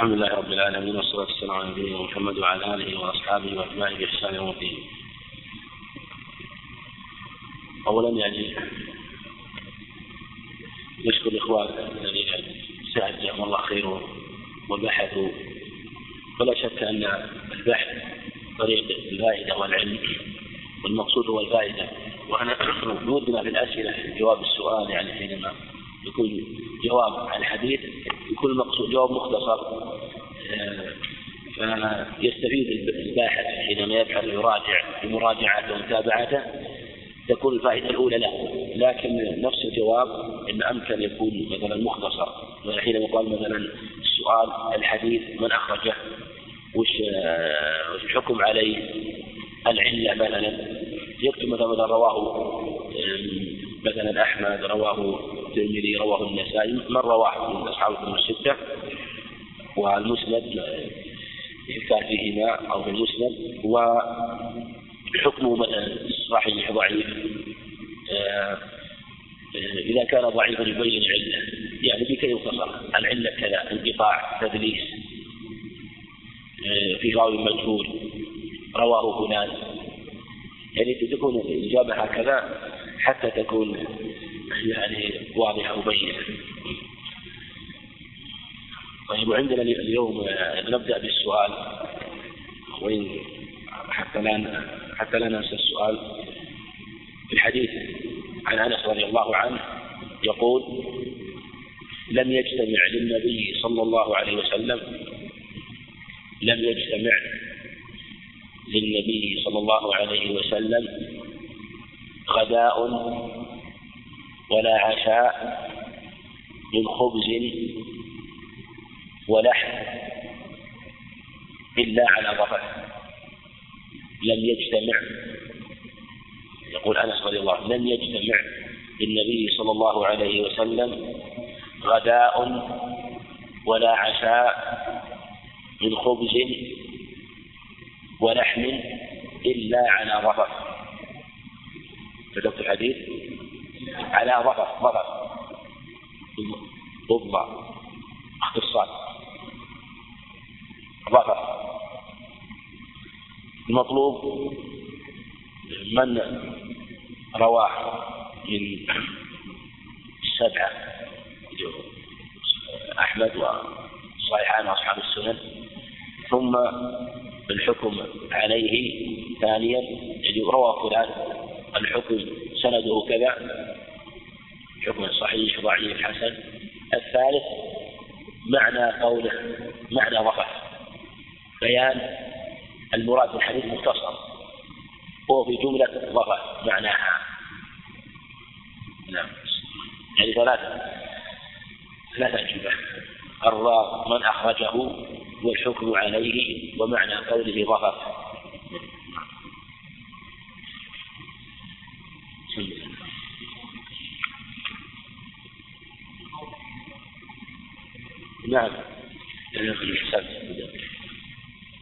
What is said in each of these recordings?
الحمد لله رب العالمين والصلاة والسلام على نبينا محمد وعلى آله وأصحابه وأتباعه بإحسان يوم الدين. أولا يعني نشكر الإخوان الذين سعد جزاهم الله خير وبحثوا ولا شك أن البحث طريق الفائدة والعلم والمقصود هو الفائدة وأنا بودنا في الأسئلة جواب السؤال يعني حينما يكون جواب عن الحديث يكون المقصود جواب مختصر. آه، فيستفيد الباحث حينما يبحث ويراجع بمراجعته ومتابعته تكون الفائدة الأولى له لكن نفس الجواب إن أمكن يكون مثلا مختصر. حينما يقال مثلا السؤال الحديث من أخرجه؟ وش آه، وش الحكم عليه؟ العلة مثلا. يكتب مثلا رواه مثلا أحمد رواه الترمذي رواه النسائي من رواه من أصحاب الكتب الستة والمسند كان فيهما أو في المسند وحكمه مثلا صحيح ضعيف آه، إذا كان ضعيفا يبين العلة يعني بكي يختصر العلة كذا انقطاع تدليس آه، في راوي مجهول رواه فلان يعني تكون الإجابة هكذا حتى تكون يعني واضحة وبينة طيب وعندنا اليوم نبدأ بالسؤال. وإن حتى لا حتى لا ننسى السؤال. في الحديث عن أنس رضي الله عنه يقول لم يجتمع للنبي صلى الله عليه وسلم لم يجتمع للنبي صلى الله عليه وسلم غداء ولا عشاء من خبز ولحم إلا على ظفر لم يجتمع. يقول أنس رضي الله لم يجتمع للنبي صلى الله عليه وسلم غداء ولا عشاء من خبز ولحم إلا على ظفر. كتبت الحديث؟ على ظفر ظفر ضد اختصار. ظفر المطلوب من رواه من السبعة أحمد وصحيحان وأصحاب السنن. ثم الحكم عليه ثانيا يعني روى فلان الحكم سنده كذا. حكم صحيح ضعيف حسن. الثالث معنى قوله معنى ظفر بيان المراد بالحديث مختصر. هو في جملة ظفر معناها. نعم. يعني ثلاثة ثلاثة أجوبة. الراء من أخرجه والحكم عليه ومعنى قوله ظفر نعم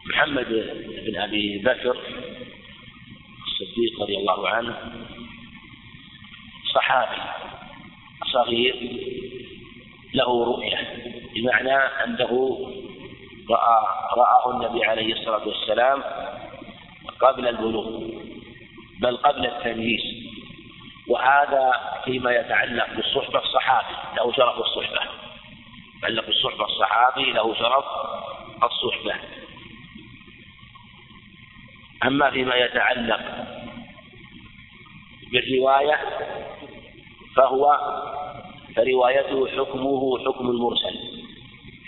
محمد بن أبي بكر الصديق رضي الله عنه صحابي صغير له رؤية بمعنى أنه رأى رآه النبي عليه الصلاة والسلام قبل البلوغ بل قبل التمييز وهذا فيما يتعلق بالصحبة الصحابي له شرف الصحبة الصحابي له شرف الصحبة أما فيما يتعلق بالرواية فهو فروايته حكمه حكم المرسل.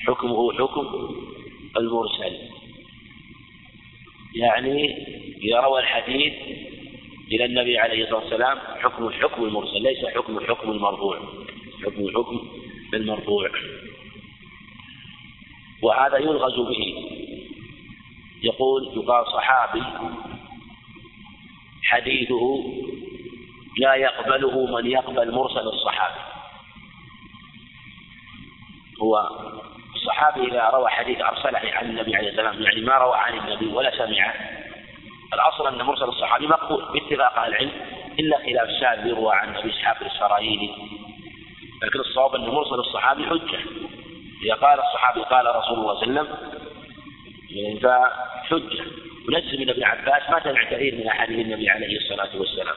حكمه حكم المرسل. يعني إذا روى الحديث إلى النبي عليه الصلاة والسلام حكم حكم المرسل ليس حكم حكم المرفوع. حكم حكم المرفوع. وهذا يلغز به. يقول يقال صحابي حديثه لا يقبله من يقبل مرسل الصحابي. هو الصحابي إذا روى حديث أرسله عن النبي عليه السلام يعني ما روى عن النبي ولا سمعه. الأصل أن مرسل الصحابي مقبول باتفاق أهل العلم إلا خلاف الشاذ يروى عن أبي إسحاق الإسرائيلي. لكن الصواب أن مرسل الصحابي حجة. إذا قال الصحابي قال رسول الله صلى الله عليه وسلم فحجة. ونفس من ابن عباس ما سمع كثير من أحاديث النبي عليه الصلاة والسلام.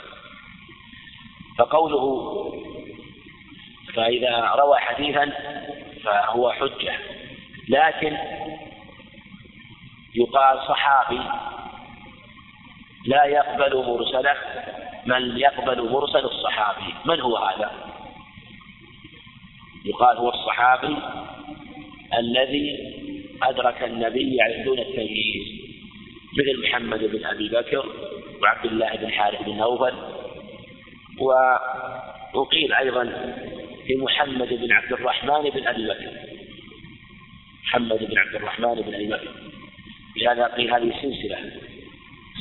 فقوله فإذا روى حديثا فهو حجة. لكن يقال صحابي لا يقبل مرسله من يقبل مرسل الصحابي. من هو هذا؟ يقال هو الصحابي الذي أدرك النبي على دون التمييز مثل محمد بن أبي بكر وعبد الله بن حارث بن نوفل وقيل أيضا في محمد بن عبد الرحمن بن أبي بكر. محمد بن عبد الرحمن بن أبي بكر. لهذا قيل هذه سلسلة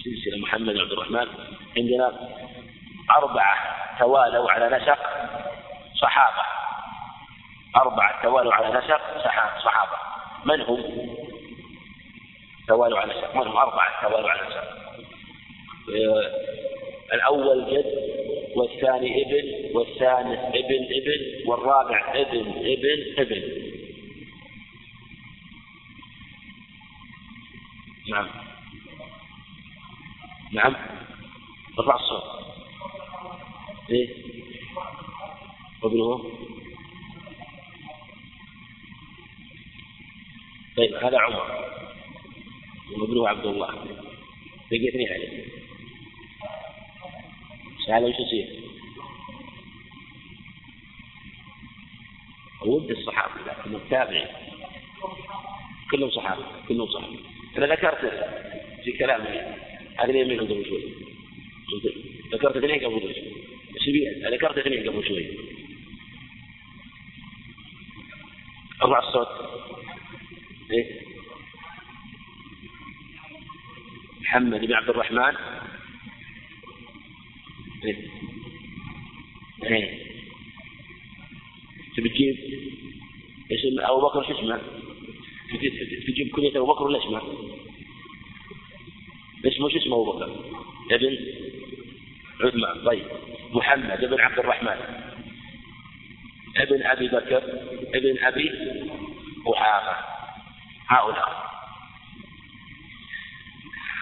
سلسلة محمد بن عبد الرحمن. عندنا أربعة توالوا على نسق صحابة. أربعة توالوا على نسق صحابة. من هم؟ توالوا على نسق من هم؟ أربعة توالوا على نسق آه، الأول جد والثاني ابن والثالث ابن ابن والرابع ابن ابن ابن. نعم. نعم. ارفع الصوت إيه؟ وابنه؟ طيب هذا عمر. وابنه عبد الله. بقي اثنين عليه. هذا وش يصير؟ ود الصحابة لكن التابعين كلهم صحابة كلهم صحابة. أنا ذكرت في كلامي اثنين منهم قبل شوي. ذكرت اثنين قبل شوي. ذكرت اثنين قبل شوي. ارفع الصوت إيه؟ محمد بن عبد الرحمن إيه. إيه. تبي تجيب اسم أبو بكر شو اسمه؟ تجيب كنية أبو بكر ولا اسمه؟ اسمه شو اسمه أبو بكر؟ ابن عثمان طيب محمد ابن عبد الرحمن ابن أبي بكر ابن أبي قحافة هؤلاء.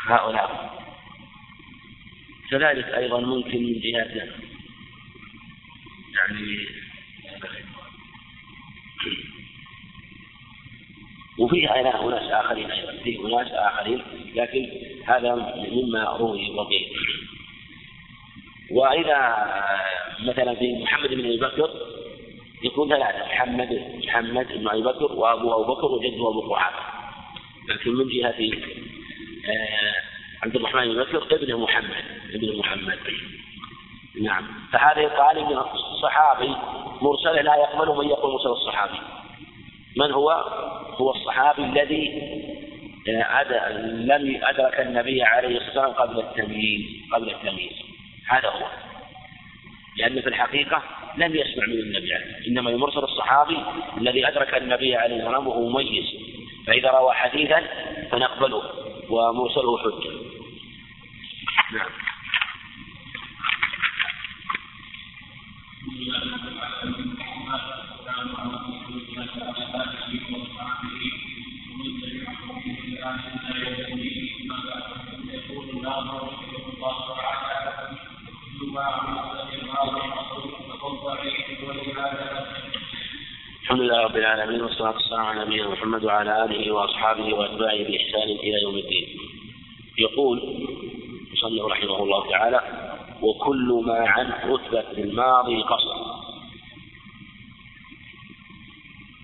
هؤلاء. كذلك أيضا ممكن من جهة يعني وفيه أناس آخرين أيضا. فيه أناس آخرين لكن هذا مما روي وقيل وإذا مثلا في محمد بن أبي بكر يكون ثلاثة محمد محمد بن أبي بكر وأبو أبو بكر وجده أبو قحافة لكن من جهة آه، عبد الرحمن بن بكر ابن محمد ابن محمد. نعم. فهذا يقال إن الصحابي مرسله لا يقبل من يقول مرسل الصحابي. من هو؟ هو الصحابي الذي آه، لم أدرك النبي عليه الصلاة والسلام قبل التمييز قبل التمييز. هذا هو. لأن في الحقيقة لم يسمع من النبي عليه إنما يمرسل الصحابي الذي أدرك النبي عليه الصلاة والسلام وهو مميز. فإذا روى حديثا فنقبله ومرسله حجة. محمد وعلى آله وأصحابه وأتباعه بإحسان إلى يوم الدين. يقول المصنف رحمه الله تعالى وكل ما عن رتبة الماضي قصر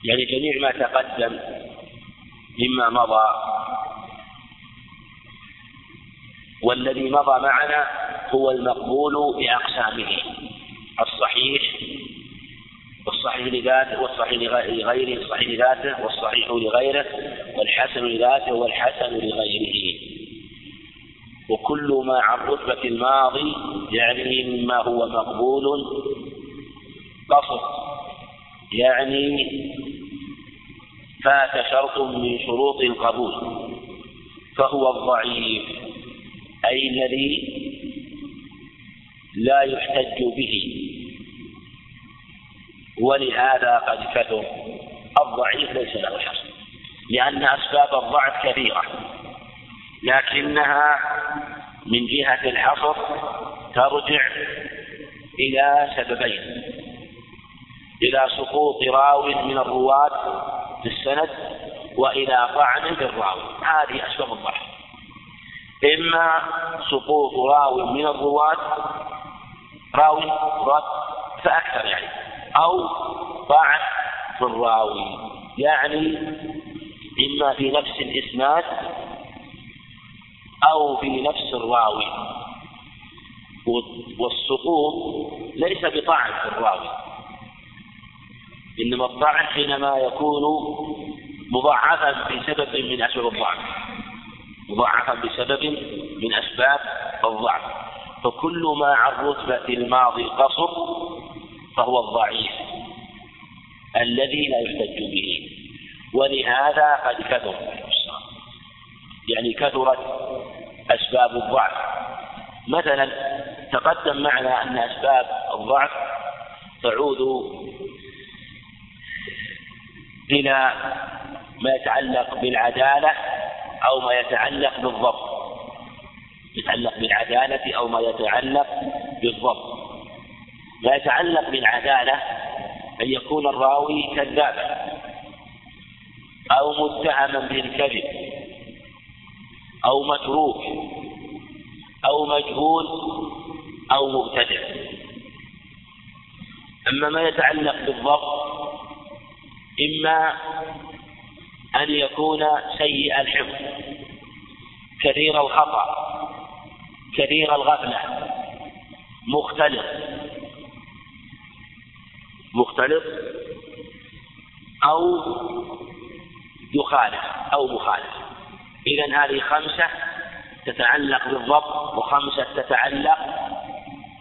يعني جميع ما تقدم مما مضى والذي مضى معنا هو المقبول بأقسامه الصحيح والصحيح لذاته والصحيح لغيره الصحيح لذاته والصحيح لغيره والحسن لذاته والحسن لغيره. وكل ما عن رتبة الماضي يعني مما هو مقبول قصر يعني فات شرط من شروط القبول فهو الضعيف أي الذي لا يحتج به. ولهذا قد كثر الضعيف ليس له حصر لأن أسباب الضعف كثيرة لكنها من جهة الحصر ترجع إلى سببين إلى سقوط راو من الرواة في السند وإلى طعن في الراوي هذه أسباب الضعف. إما سقوط راو من الرواة راوي رد فأكثر يعني. أو طعن في الراوي. يعني إما في نفس الإسناد أو في نفس الراوي. والسقوط ليس بطعن في الراوي. إنما الطعن حينما يكون مضاعفا بسبب من أسباب الضعف. مضاعفا بسبب من أسباب الضعف. فكل ما عن رتبة الماضي قصر فهو الضعيف الذي لا يحتج به. ولهذا قد كثر. يعني كثرت أسباب الضعف. مثلا تقدم معنا أن أسباب الضعف تعود إلى ما يتعلق بالعدالة أو ما يتعلق بالضبط. يتعلق بالعدالة أو ما يتعلق بالضبط. ما يتعلق بالعدالة أن يكون الراوي كذابا أو متهما بالكذب أو متروك أو مجهول أو مبتدع. أما ما يتعلق بالضبط إما أن يكون سيء الحفظ كثير الخطأ كثير الغفلة مختلط مختلط أو يخالف أو مخالف. إذا هذه خمسة تتعلق بالضبط وخمسة تتعلق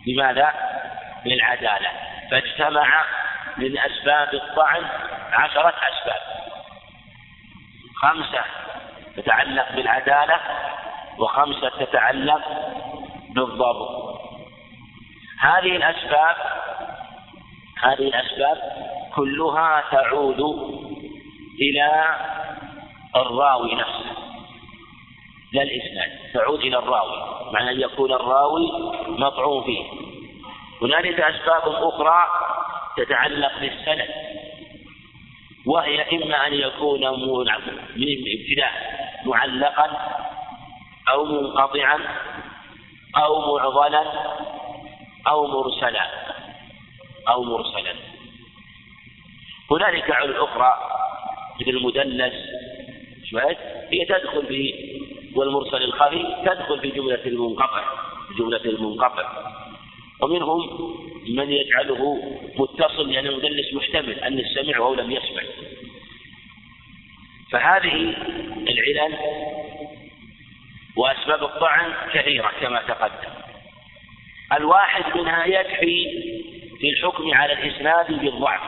بماذا؟ بالعدالة. فاجتمع من أسباب الطعن عشرة أسباب. خمسة تتعلق بالعدالة وخمسة تتعلق بالضبط. هذه الأسباب هذه الأسباب كلها تعود إلى الراوي نفسه لا الإسناد تعود إلى الراوي معنى أن يكون الراوي مطعون فيه. هنالك أسباب أخرى تتعلق بالسند وهي إما أن يكون من ابتداء معلقا أو منقطعا أو معضلا أو مرسلا. أو مرسلا. هنالك أخرى مثل المدلس شوية هي تدخل في والمرسل الخفي تدخل في جملة المنقطع جملة المنقطع. ومنهم من يجعله متصل لأن المدلس محتمل أن السمع أو لم يسمع. فهذه العلل وأسباب الطعن كثيرة كما تقدم. الواحد منها يكفي في الحكم على الإسناد بالضعف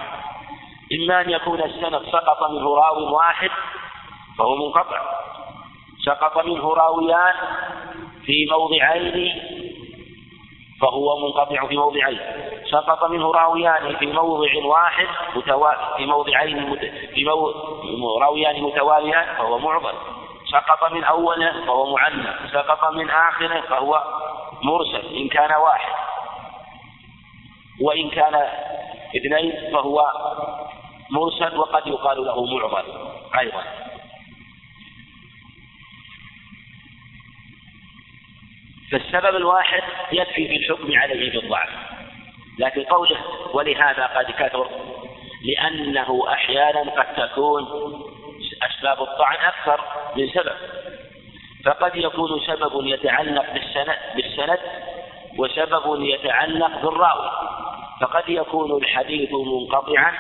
إما أن يكون السند سقط منه راو واحد فهو منقطع سقط منه راويان في موضعين فهو منقطع في موضعين سقط منه راويان في موضع واحد. في موضعين. في مو... راويان متواليان فهو معضل سقط من أوله فهو معنى سقط من آخره فهو مرسل إن كان واحد وإن كان اثنين فهو مرسل وقد يقال له معضل. أيضا. فالسبب الواحد يكفي في الحكم عليه بالضعف لكن قوله ولهذا قد كثر لأنه أحيانا قد تكون أسباب الطعن أكثر من سبب. فقد يكون سبب يتعلق بالسند بالسند وسبب يتعلق بالراوي. فقد يكون الحديث منقطعا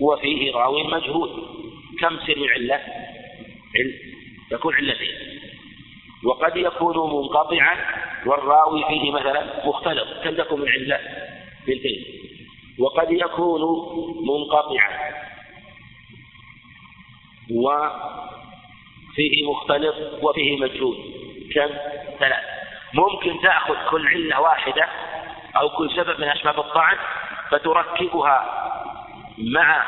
وفيه راوي مجهول. كم سر علة؟ يكون علتين. وقد يكون منقطعا والراوي فيه مثلا مختلط كم تكون من علة؟ بنتين. وقد يكون منقطعا وفيه مختلط وفيه مجهول. كم؟ ثلاث. ممكن تأخذ كل علة واحدة أو كل سبب من أسباب الطعن فتركبها مع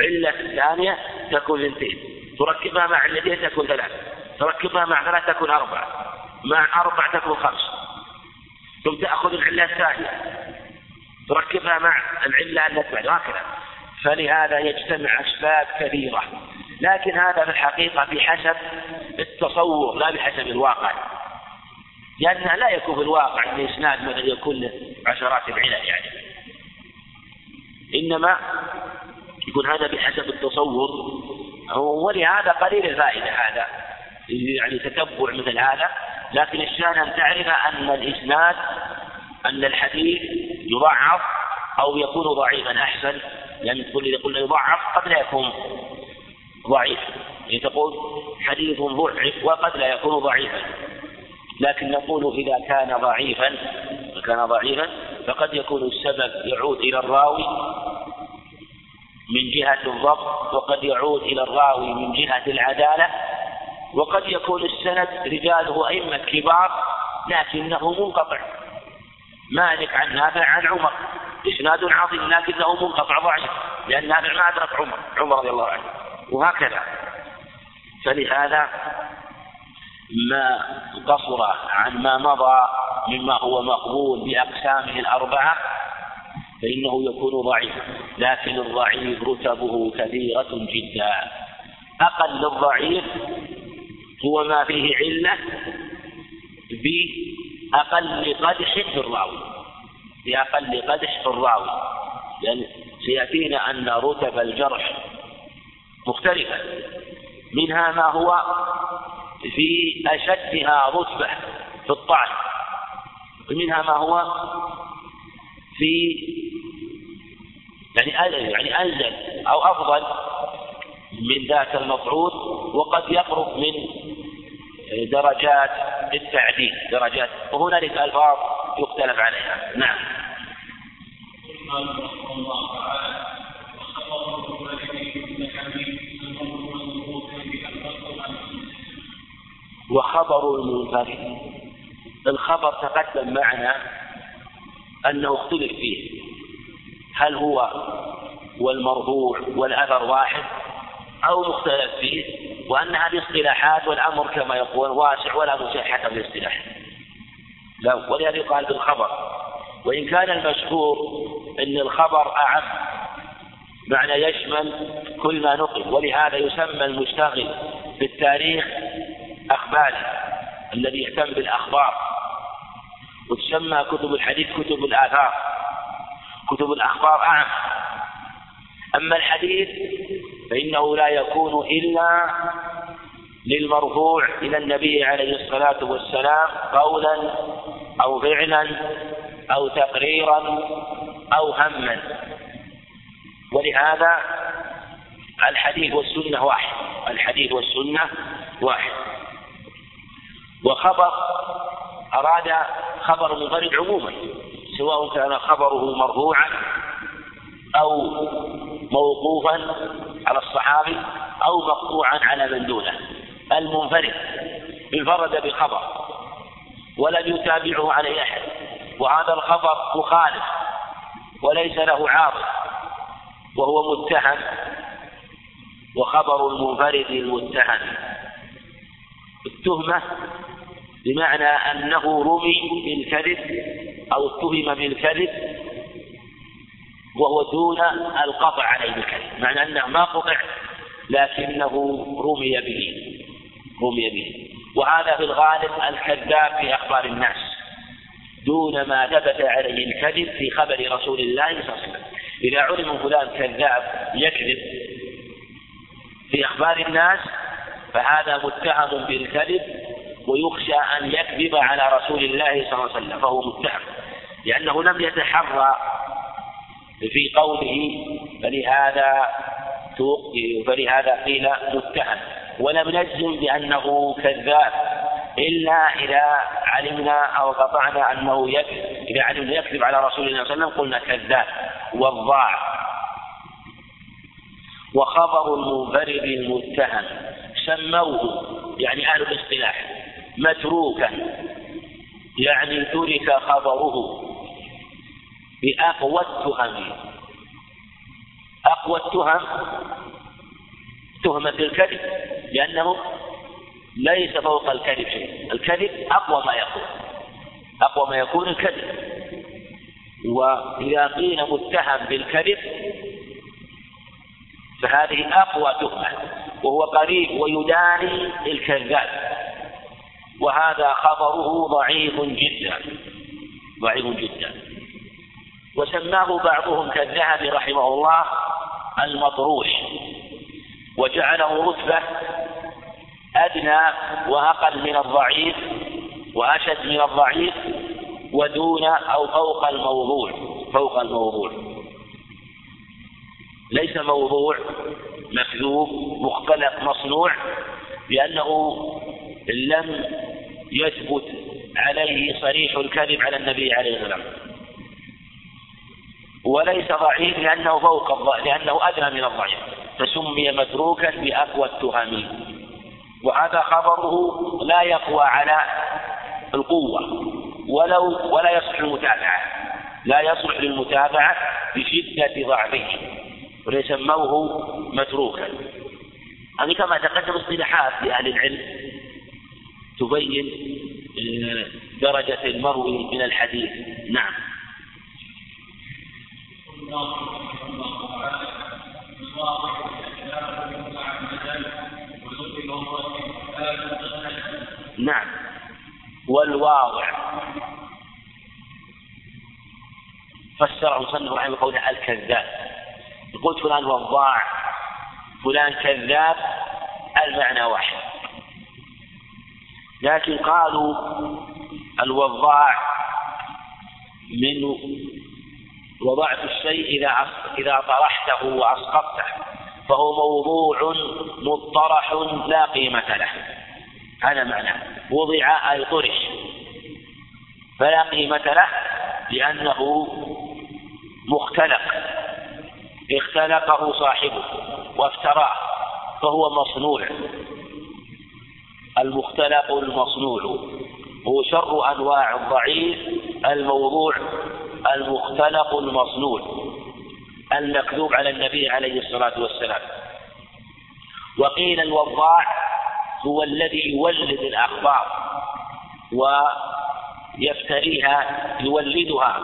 علة الثانية تكون اثنتين. تركبها مع علتين تكون ثلاث تركبها مع ثلاث تكون أربع مع أربع تكون خمس ثم تأخذ العلة الثانية. تركبها مع العلة التي بعد هكذا. فلهذا يجتمع أسباب كثيرة. لكن هذا في الحقيقة بحسب التصور لا بحسب الواقع. لأنه لا يكون في الواقع أن إسناد مثلا يكون له عشرات العلل يعني. إنما يكون هذا بحسب التصور. ولهذا قليل الفائدة هذا يعني تتبع مثل هذا. لكن الشان أن تعرف أن الإسناد أن الحديث يضعف أو يكون ضعيفا أحسن. لأن تقول إذا قلنا يضعف قد لا يكون ضعيف يعني تقول حديث ضعف وقد لا يكون ضعيفا. لكن نقول إذا كان ضعيفا كان ضعيفا فقد يكون السبب يعود إلى الراوي من جهة الضبط وقد يعود إلى الراوي من جهة العدالة وقد يكون السند رجاله أئمة كبار لكنه منقطع. مالك عن نافع عن عمر إسناد عظيم لكنه منقطع ضعيف لأن نافع ما أدرك عمر عمر رضي الله عنه وهكذا. فلهذا ما قصر عن ما مضى مما هو مقبول بأقسامه الأربعة فإنه يكون ضعيفا لكن الضعيف رتبه كثيرة جدا. أقل الضعيف هو ما فيه علة بأقل قدح في الراوي. بأقل قدح في الراوي. لأن سيأتينا أن رتب الجرح مختلفة منها ما هو في أشدها رتبة في الطعن. ومنها ما هو في يعني يعني أنزل أو أفضل من ذاك المطعون وقد يقرب من درجات التعديل درجات. وهنالك ألفاظ يختلف عليها. نعم. وخبر المنفرد الخبر تقدم معنا أنه اختلف فيه. هل هو والمرفوع والأثر واحد أو مختلف فيه؟ وأن هذه اصطلاحات والأمر كما يقول واسع ولا مشاحة في الاصطلاح. لا ولهذا يقال بالخبر. وإن كان المشهور أن الخبر أعم معنى يشمل كل ما نقل. ولهذا يسمى المشتغل بالتاريخ أخباري الذي يهتم بالأخبار وتسمى كتب الحديث كتب الآثار كتب الأخبار أعم. أما الحديث فإنه لا يكون إلا للمرفوع إلى النبي عليه الصلاة والسلام قولا أو فعلا أو تقريرا أو هما. ولهذا الحديث والسنة واحد الحديث والسنة واحد. وخبر أراد خبر منفرد عموما سواء كان خبره مرفوعا أو موقوفا على الصحابي أو مقطوعا على من دونه. المنفرد انفرد بخبر ولم يتابعه عليه أحد وهذا الخبر مخالف وليس له عارض وهو متهم وخبر المنفرد المتهم. التهمة بمعنى أنه رمي بالكذب أو اتهم بالكذب وهو دون القطع عليه بالكذب. معنى أنه ما قطع لكنه رمي به رمي به. وهذا في الغالب الكذاب في أخبار الناس دون ما ثبت عليه الكذب في خبر رسول الله صلى الله عليه وسلم. إذا علم فلان كذاب يكذب في أخبار الناس فهذا متهم بالكذب ويخشى أن يكذب على رسول الله صلى الله عليه وسلم فهو متهم لأنه لم يتحرى في قوله فلهذا فلهذا قيل متهم ولم نجزم بأنه كذاب إلا إذا علمنا أو قطعنا أنه يكذب إذا علمنا يكذب على رسول الله صلى الله عليه وسلم قلنا كذاب وضاع. وخبر المنفرد المتهم سموه يعني أهل الاصطلاح. متروكا. يعني ترك خبره بأقوى التهم. أقوى التهم؟ تهمة الكذب لأنه ليس فوق الكذب شيء. الكذب أقوى ما يكون. أقوى ما يكون الكذب. وإذا قيل متهم بالكذب فهذه أقوى تهمة. وهو قريب ويداني الكذاب وهذا خبره ضعيف جدا ضعيف جدا. وسماه بعضهم كالذهبي رحمه الله المطروش. وجعله رتبة أدنى وأقل من الضعيف وأشد من الضعيف ودون أو فوق الموضوع فوق الموضوع. ليس موضوع مكذوب مختلق مصنوع لأنه لم يثبت عليه صريح الكذب على النبي عليه الصلاة والسلام وليس ضعيف لأنه فوق لأنه أدنى من الضعيف. فسمي متروكا بأقوى التهم وهذا خبره لا يقوى على القوة. ولو ولا يصلح المتابعة لا يصلح للمتابعة بشدة ضعفه. وليسموه متروكا. يعني كما تقدم اصطلاحات لأهل العلم. تبين درجة المروي من الحديث. نعم. نعم. والواضع. فسر المصنف رحمه قوله الكذاب. قلت فلان وضاع فلان كذاب المعنى واحد. لكن قالوا الوضاع من وضعت الشيء إذا إذا طرحته وأسقطته فهو موضوع مطرح لا قيمة له. هذا معناه وضع أي طرح فلا قيمة له لأنه مختلق. اختلقه صاحبه وافتراه فهو مصنوع. المختلق المصنوع. هو شر أنواع الضعيف الموضوع المختلق المصنوع. المكذوب على النبي عليه الصلاة والسلام. وقيل الوضاع هو الذي يولد الأخبار ويفتريها يولدها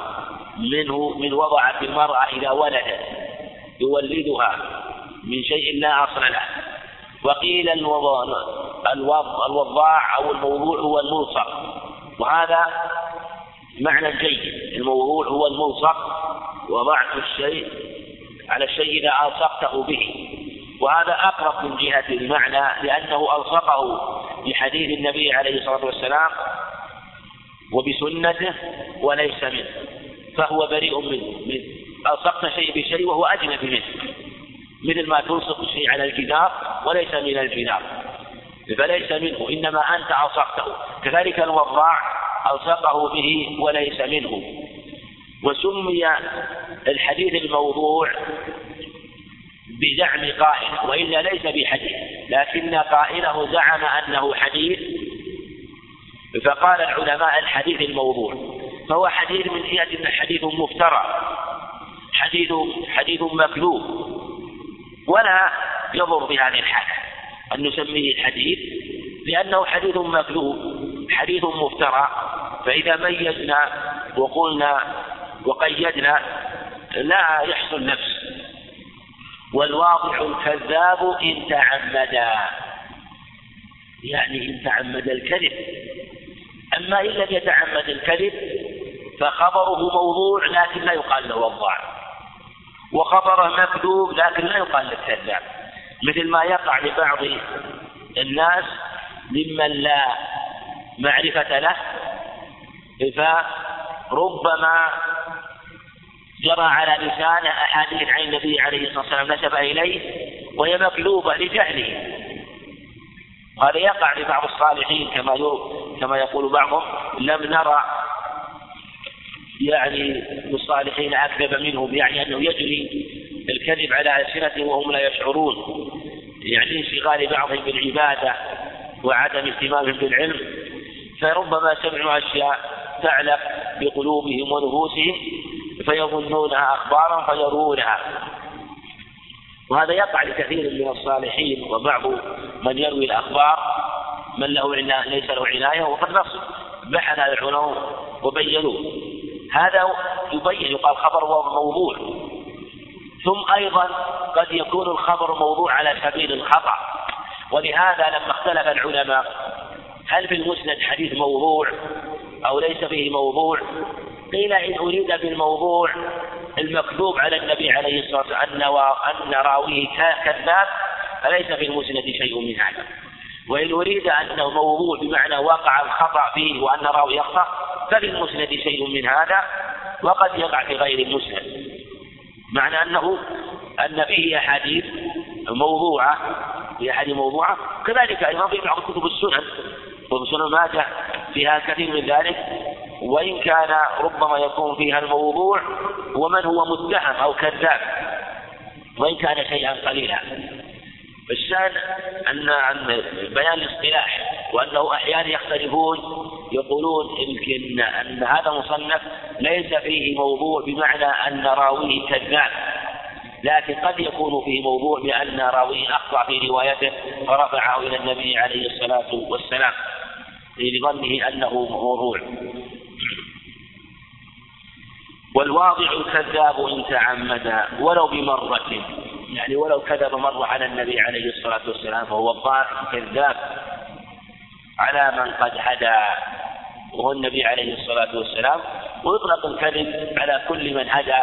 منه من وضعت المرأة إذا ولدت يولدها من شيء لا أصل له. وقيل الوضاع أو الموضوع هو الملصق وهذا معنى جيد. الموضوع هو الملصق وضعت الشيء على الشيء إذا ألصقته به. وهذا أقرب من جهة المعنى لأنه ألصقه بحديث النبي عليه الصلاة والسلام وبسنته وليس منه. فهو بريء منه. من ألصقت شيء بشيء وهو أجنبي منه. مثل ما تلصق الشيء على الجدار وليس من الجدار فليس منه إنما أنت ألصقته كذلك الوضاع ألصقه به وليس منه. وسمي الحديث الموضوع بزعم قائل وإلا ليس بحديث. لكن قائله زعم أنه حديث. فقال العلماء الحديث الموضوع. فهو حديث من جهة حديث مفترى. حديث حديث مكذوب. ولا يضر بهذه الحالة. أن نسميه حديث لأنه حديث مكذوب حديث مفترى. فإذا ميزنا وقلنا وقيدنا لا يحصل نفس. والواضع الكذاب إن تعمدا يعني إن تعمد الكذب. أما إن لم يتعمد الكذب فخبره موضوع لكن لا يقال له وضاع وخبره مكذوب لكن لا يقال له كذاب مثل ما يقع لبعض الناس ممن لا معرفة له فربما جرى على لسانه أحاديث عن النبي عليه الصلاة والسلام نسب إليه وهي مكذوبة لجهله. وهذا يقع لبعض الصالحين كما كما يقول بعضهم لم نرى يعني الصالحين أكذب منهم يعني أنه يجري الكذب على ألسنتهم وهم لا يشعرون. يعني انشغال بعضهم بالعبادة وعدم اهتمامهم بالعلم فربما سمعوا أشياء تعلق بقلوبهم ونفوسهم فيظنونها أخبارا فيروونها وهذا يقع لكثير من الصالحين وبعض من يروي الأخبار من له ليس له عناية وقد نصب بحث العلماء وبينوه. هذا يبين يقال خبر موضوع. ثم أيضا قد يكون الخبر موضوع على سبيل الخطأ. ولهذا لما اختلف العلماء هل في المسند حديث موضوع أو ليس فيه موضوع؟ قيل إن أريد بالموضوع المكذوب على النبي عليه الصلاة والسلام أن راويه كذاب فليس في المسند شيء من هذا. وإن أريد أنه موضوع بمعنى وقع الخطأ فيه وأن رأوي يخطأ ففي المسند شيء من هذا وقد يقع في غير المسند. معنى أنه أن فيه أحاديث موضوعة في أحاديث موضوعة. كذلك أيضا في بعض كتب السنن وسنن ماجه فيها كثير من ذلك. وإن كان ربما يكون فيها الموضوع ومن هو متهم أو كذاب وإن كان شيئا قليلا. الشأن أن عن بيان الاصطلاح وأنه أحيانا يختلفون يقولون يمكن أن هذا المصنف ليس فيه موضوع بمعنى أن راويه كذاب لكن قد يكون فيه موضوع بأن راويه أخطأ في روايته فرفعه إلى النبي عليه الصلاة والسلام لظنه أنه موضوع. والواضع الكذاب إن تعمد ولو بمرة يعني ولو كذب مرة على النبي عليه الصلاة والسلام فهو الضائع كذاب. على من قد هدى وهو النبي عليه الصلاة والسلام. ويطلق الكذب على كل من هدى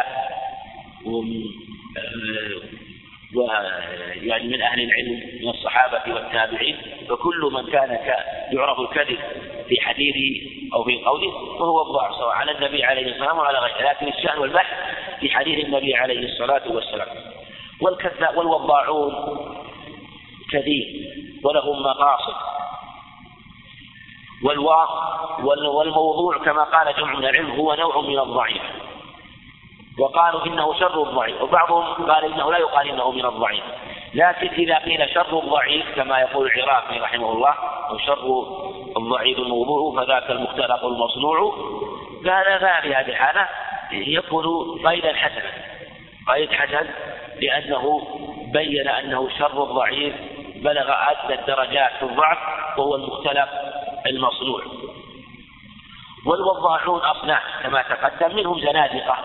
ويعني من أهل العلم من الصحابة والتابعين. فكل من كان يعرف الكذب في حديثه أو في قوله فهو الضعف سواء على النبي عليه السلام وعلى غيره. لكن الشأن والبحث في حديث النبي عليه الصلاة والسلام. والكذاب والوضاعون كثير ولهم مقاصد. والموضوع كما قال جمع من العلم هو نوع من الضعيف. وقالوا إنه شر الضعيف. وبعضهم قال إنه لا يقال إنه من الضعيف. لكن إذا قيل شر الضعيف كما يقول العراقي رحمه الله أو شر الضعيف الموضوع فذاك المختلق المصنوع. قال في هذه الحالة؟ يكون قيدا حسنا. قيد حسن لأنه بين أنه شر الضعيف بلغ أدنى الدرجات في الضعف وهو المختلق المصنوع والوضاحون أصناف كما تقدم منهم زنادقة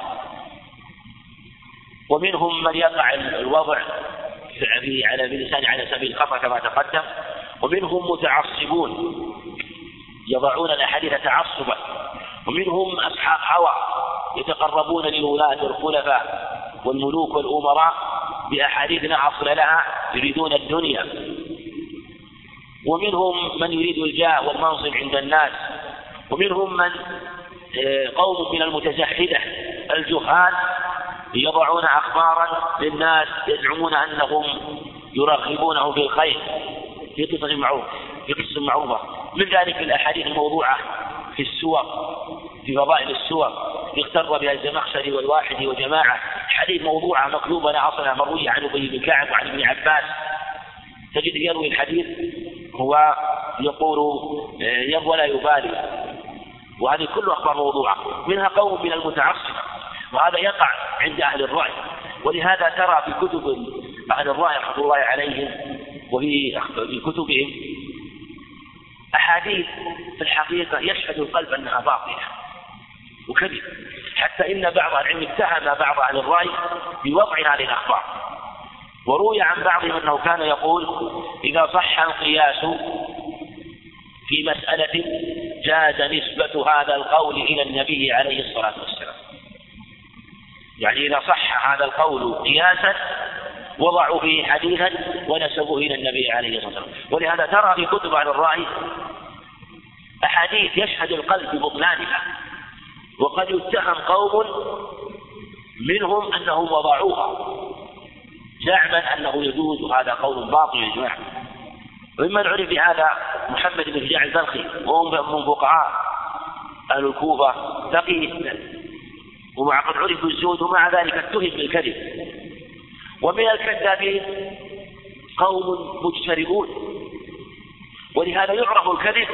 ومنهم من يقع الوضع في على بلسان على سبيل الخطأ كما تقدم ومنهم متعصبون يضعون الأحاديث تعصبا ومنهم أصحاب هوى يتقربون لولاة الخلفاء والملوك والأمراء بأحاديث لا أصل لها يريدون الدنيا. ومنهم من يريد الجاه والمنصب عند الناس ومنهم من آه، قوم من المتزهدة الجهال يضعون أخبارا للناس يزعمون أنهم يرغبونه في الخير في قصص معروف في قصص معروفة. من ذلك الأحاديث الموضوعة في السور في فضائل السور يغتر بها الزمخشري والواحد وجماعة. حديث موضوعة مكذوبة لا أصل مروية عن أبي بن كعب وعن ابن عباس. تجد يروي الحديث هو يقول يروى ولا يبالي. وهذه كلها أخبار موضوعة منها قوم من المتعصبة وهذا يقع عند أهل الرأي. ولهذا ترى في كتب أهل الرأي رحمة الله عليهم وفي كتبهم أحاديث في الحقيقة يشهد القلب أنها باطلة وكذب حتى إن بعض العلم اتهم بعض أهل الرأي بوضع هذه الأخبار وروي عن بعضهم أنه كان يقول إذا صح القياس في مسألة جاز نسبة هذا القول إلى النبي عليه الصلاة والسلام. يعني إذا صح هذا القول قياسا وضعوا فيه حديثا ونسبوه إلى النبي عليه الصلاة والسلام. ولهذا ترى في كتب عن الرأي أحاديث يشهد القلب ببطلانها وقد يتهم قوم منهم أنهم وضعوها. زعما أنه يجوز وهذا قول باطل يا جماعة. وممن عرف بهذا محمد بن شجاع البلخي وهو من فقهاء أهل الكوفة تقي ومع قد عرف الزهد ومع ذلك اتهم بالكذب. ومن الكذابين قوم مجترئون. ولهذا يعرف الكذب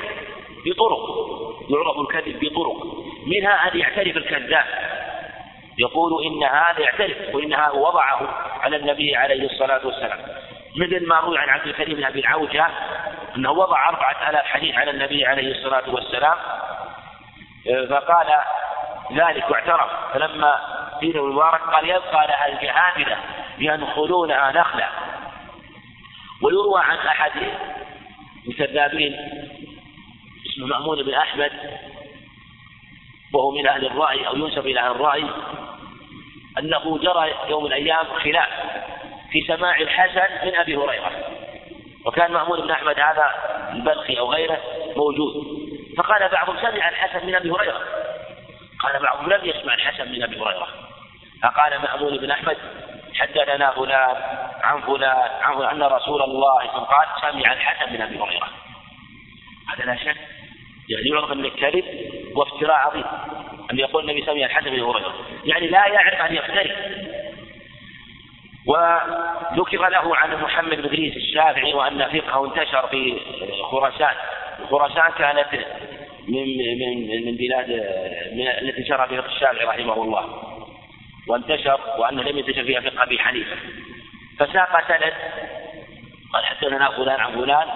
بطرق يعرف الكذب بطرق. منها أن يعترف الكذاب. يقول إن هذا يعترف وإن هذا وضعه على النبي عليه الصلاة والسلام. مثل ما روي عن عبد الكريم بن أبي العوجة أنه وضع أربعة آلاف حديث على النبي عليه الصلاة والسلام فقال ذلك واعترف. فلما قيل المبارك قال يبقى لها الجهابذة ينخلونها نخلا ويروى عن أحد الكذابين اسمه مأمون بن أحمد وهو من أهل الرأي أو ينسب إلى أهل الرأي أنه جرى يوم من الأيام خلاف في سماع الحسن من أبي هريرة. وكان مأمون بن أحمد هذا البلخي أو غيره موجود. فقال بعضهم سمع الحسن من أبي هريرة. قال بعضهم لم يسمع الحسن من أبي هريرة. فقال مأمون بن أحمد حدثنا فلان عن فلان عن أن رسول الله قال سمع الحسن من أبي هريرة. هذا لا شك يعني يعرف أن الكذب وافتراء عظيم أن يقول النبي سمع الحسن من هريرة يعني لا يعرف أن يفتري. وذكر له عن محمد بن إدريس الشافعي وأن فقهه انتشر في خراسان. خراسان كانت من من من بلاد من التي انتشر فيها الشافعي رحمه الله. وانتشر وانه لم ينتشر فيها فقه أبي حنيفة. فساق سند قال حدثنا فلان عن فلان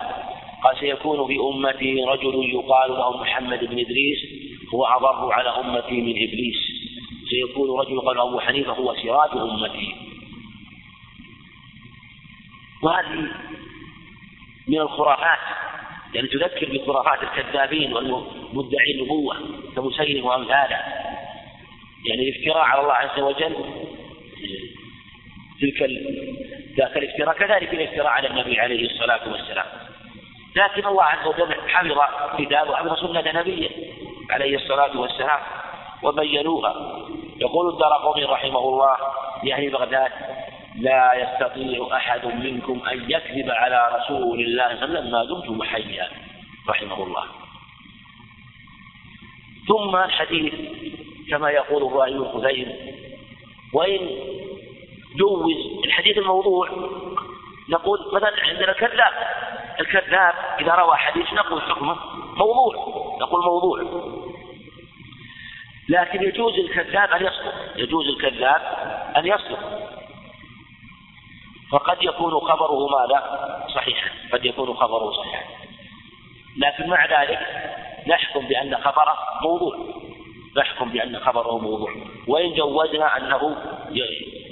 قال سيكون في امتي رجل يقال له محمد بن إدريس هو أضر على أمتي من إبليس. سيكون رجل يقال أبو حنيفة هو سراج أمتي. وهذه من الخرافات يعني تذكر بخرافات الكذابين والمدعي النبوة كمسيلم وأمثاله. يعني الافتراء على الله عز وجل تلك ذاك الافتراء كذلك الافتراء على النبي عليه الصلاة والسلام. لكن الله عز وجل حفظ كتابه وحفظ سنة نبيه عليه الصلاة والسلام وبينوها. يقول الدار رحمه الله يعني بغداد لا يستطيع أحد منكم أن يكذب على رسول الله صلى الله عليه وسلم ما دمتم حيا رحمه الله. ثم الحديث كما يقول الرأي الخزيم وإن جوز الحديث الموضوع نقول مثلا عندنا كذاب الكذاب إذا روى حديث نقول حكمه موضوع نقول موضوع. لكن يجوز الكذاب أن يصدق يجوز الكذاب أن يصدق. فقد يكون خبره ماذا؟ صحيحا قد يكون خبره صحيحا. لكن مع ذلك نحكم بأن خبره موضوع نحكم بأن خبره موضوع. وإن جوزنا أنه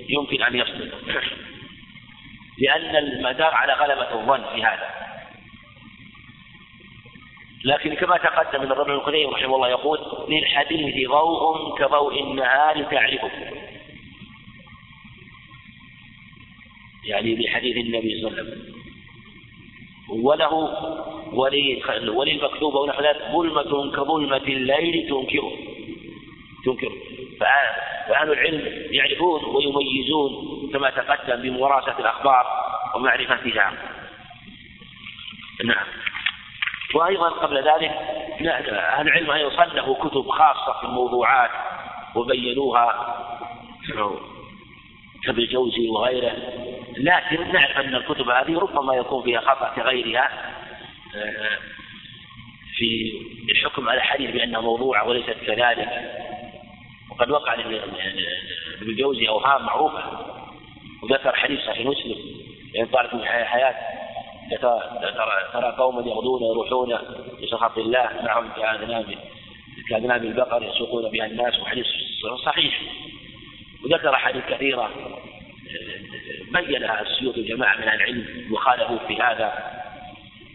يمكن أن يصدق. لأن المدار على غلبة الظن في هذا. لكن كما تقدم من الرجل القديم رحمه الله يقول للحديث ضوء كضوء النهار تعرفه. يعني بحديث النبي صلى الله عليه وسلم. وله وللمكتوب ونحو ذلك ظلمة كظلمة الليل تنكره. تنكره. فأهل العلم يعرفون ويميزون كما تقدم بمراسة الأخبار ومعرفتها نعم. وأيضا قبل ذلك أهل العلم أيضا صنفوا كتب خاصة في الموضوعات وبينوها كابن الجوزي وغيره. لكن نعرف أن الكتب هذه ربما يكون فيها خطأ كغيرها في الحكم على الحديث بأنه موضوع وليست كذلك. وقد وقع لابن الجوزي أوهام معروفة وذكر حديث صحيح مسلم يعني طالب من حياة. ترى قوما يغدون يروحون بسخط الله معهم كأذناب كأذناب البقر يسوقون بها الناس وحديث صحيح. وذكر حديث كثيرة بينها السيوط جماعة من العلم وخالفوا في هذا.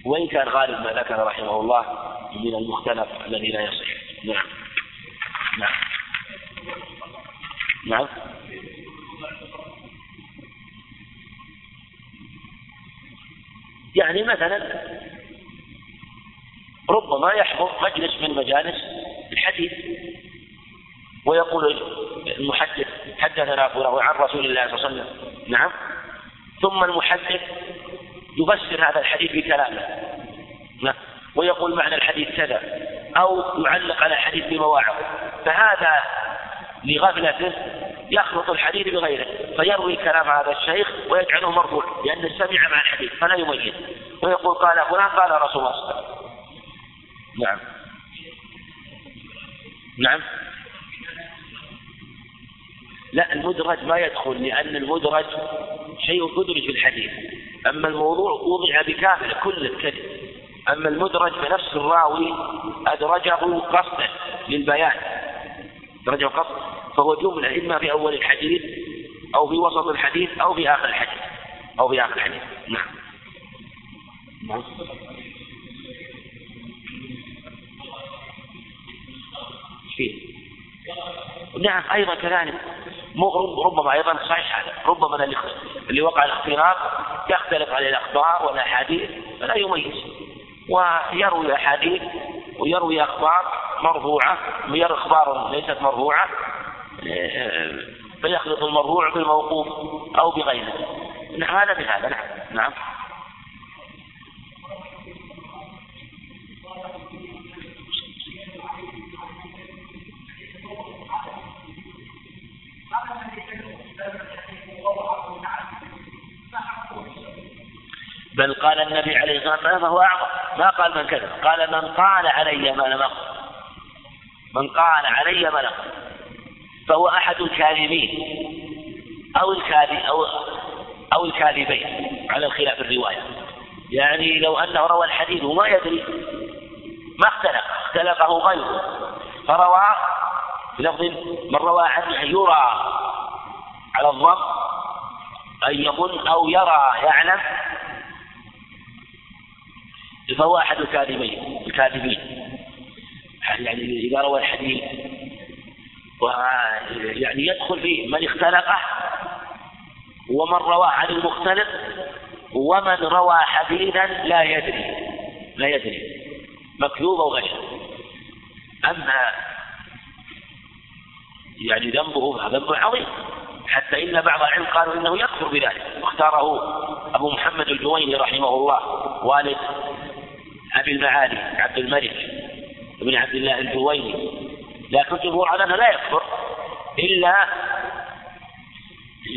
وإن كان غالب ما ذكر رحمه الله من المختلف الذي لا يصح. نعم. نعم. نعم. يعني مثلا ربما يحضر مجلس من مجالس الحديث ويقول المحدث حدثنا فلان عن رسول الله صلى الله عليه وسلم. نعم. ثم المحدث يفسر هذا الحديث بكلامه. نعم. ويقول معنى الحديث كذا أو يعلق على الحديث بمواعظ فهذا لغفلته يخلط الحديث بغيره فيروي كلام هذا الشيخ ويجعله مرفوع لأنه سمع مع الحديث فلا يميز. ويقول قال فلان قال رسول الله صلى الله عليه وسلم. نعم. نعم. لا المدرج ما يدخل لأن المدرج شيء مدرج في الحديث. أما الموضوع وضع بكامل كل الكذب أما المدرج فنفس الراوي أدرجه قصدا للبيان. أدرجه قصدا فهو جملة إما في أول الحديث أو في وسط الحديث أو في آخر الحديث. أو في آخر الحديث. نعم. نعم. فيه. نعم أيضا كذلك. ربما أيضا صحيح هذا. ربما اللي وقع الاختلاط يختلف عليه الأخبار والأحاديث فلا يميز. ويروي أحاديث ويروي أخبار مرفوعة ويروي أخبار ليست مرفوعة. فيخلط المرفوع بالموقوف أو بغيره. نعم هذا بهذا نعم نعم. بل قال النبي عليه الصلاة والسلام فهو أعظم. ما قال من كذب قال من قال علي ما لم من قال علي ما لم فهو أحد الكاذبين أو الكاذب أو أو الكاذبين على الخلاف الرواية. يعني لو أنه روى الحديث وما يدري ما اختلف اختلفه غيره. فروى بلفظ من روى عنه يرى على الظن أن يظن أو يرى يعلم فهو أحد الكاذبين الكاذبين. يعني إذا روى الحديث ويعني يدخل فيه من اختلقه ومن روى عن المختلف ومن روى حديثا لا يدري لا يدري مكذوب أو غيره أما يعني ذنبه ذنب عظيم حتى إن بعض العلم قالوا إنه يكفر بذلك. واختاره أبو محمد الجويني رحمه الله والد أبي المعالي عبد الملك بن عبد الله الجويني. لكن الجمهور على أنه لا يكفر. إلا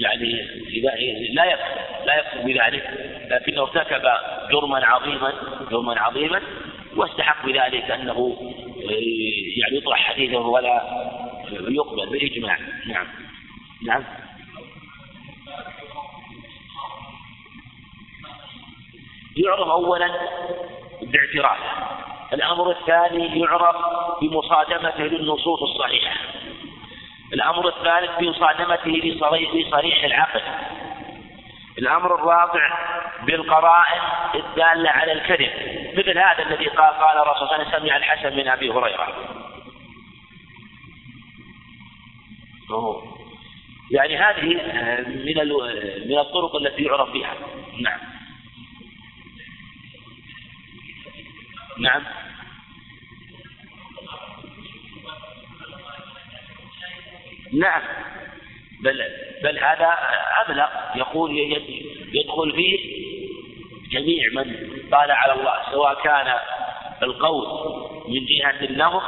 يعني إذا لا يكفر لا يكفر بذلك. لكنه ارتكب جرما عظيما جرما عظيما واستحق بذلك أنه يعني يطرح حديثه ولا يقبل بالإجماع نعم. نعم. يعرف أولا باعترافه الأمر الثاني يعرف بمصادمته للنصوص الصحيحة. الأمر الثالث بمصادمته لصريح العقل. الأمر الرابع بالقرائن الدالة على الكذب. مثل هذا الذي قال قال الرسول صلى الله عليه وسلم سمع الحسن من أبي هريرة. يعني هذه من من الطرق التي يعرف بها. نعم. نعم. نعم. بل بل هذا أبلغ يقول يدخل فيه جميع من قال على الله سواء كان القول من جهة اللفظ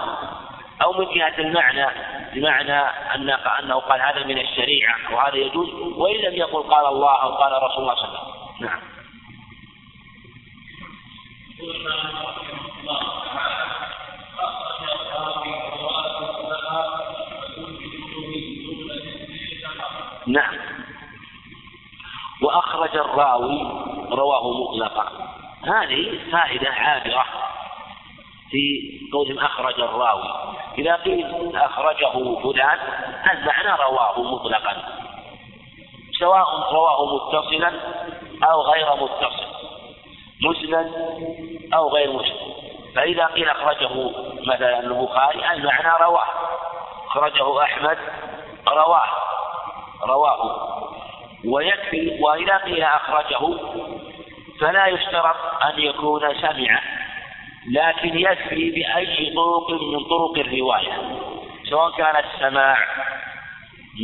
أو من جهة المعنى بمعنى أن أنه قال هذا من الشريعة وهذا يجوز وإن لم يقل قال الله أو قال رسول الله صلى الله عليه وسلم. نعم. نعم. وأخرج الراوي رواه مطلقا هذه فائدة عابرة في قولهم أخرج الراوي. إذا قيل أخرجه فلان المعنى رواه مطلقا. سواء رواه متصلا أو غير متصل. مسند أو غير مسند فإذا قيل أخرجه مثلا البخاري المعنى رواه. أخرجه أحمد رواه. رواه. ويكفي وإذا قيل أخرجه فلا يشترط أن يكون سمع لكن يكفي بأي طرق من طرق الرواية. سواء كان السماع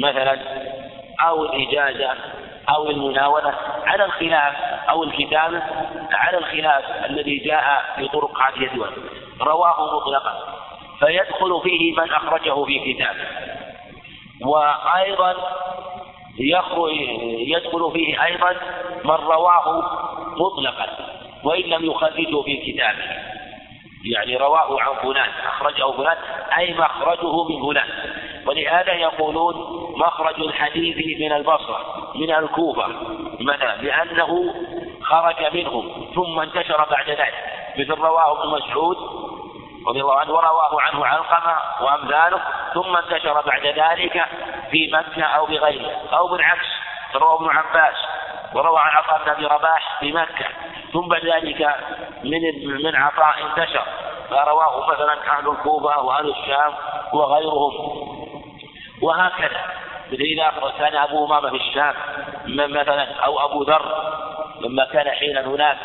مثلا أو الإجازة أو المناولة على الخلاف أو الكتابة على الخلاف الذي جاء في طرق هذه الدول. رواه مطلقا. فيدخل فيه من أخرجه في كتابه. وأيضا يدخل فيه أيضا من رواه مطلقا وإن لم يخرجه في كتابه. يعني رواه عن فلان أخرجه فلان أي مخرجه من فلان. ولهذا يقولون مخرج الحديث من البصرة من الكوفة مثلا لأنه خرج منهم ثم انتشر بعد ذلك مثل رواه ابن مسعود رضي الله عنه ورواه عنه علقمة وأمثاله ثم انتشر بعد ذلك في مكة أو بغيره أو بالعكس رواه ابن عباس وروى عن عطاء بن أبي رباح في مكة ثم بعد ذلك من من عطاء انتشر فرواه مثلا أهل الكوفة وأهل الشام وغيرهم. وهكذا مثل إذا كان أبو أمامة في الشام مثلا أو أبو ذر لما كان حينا هناك.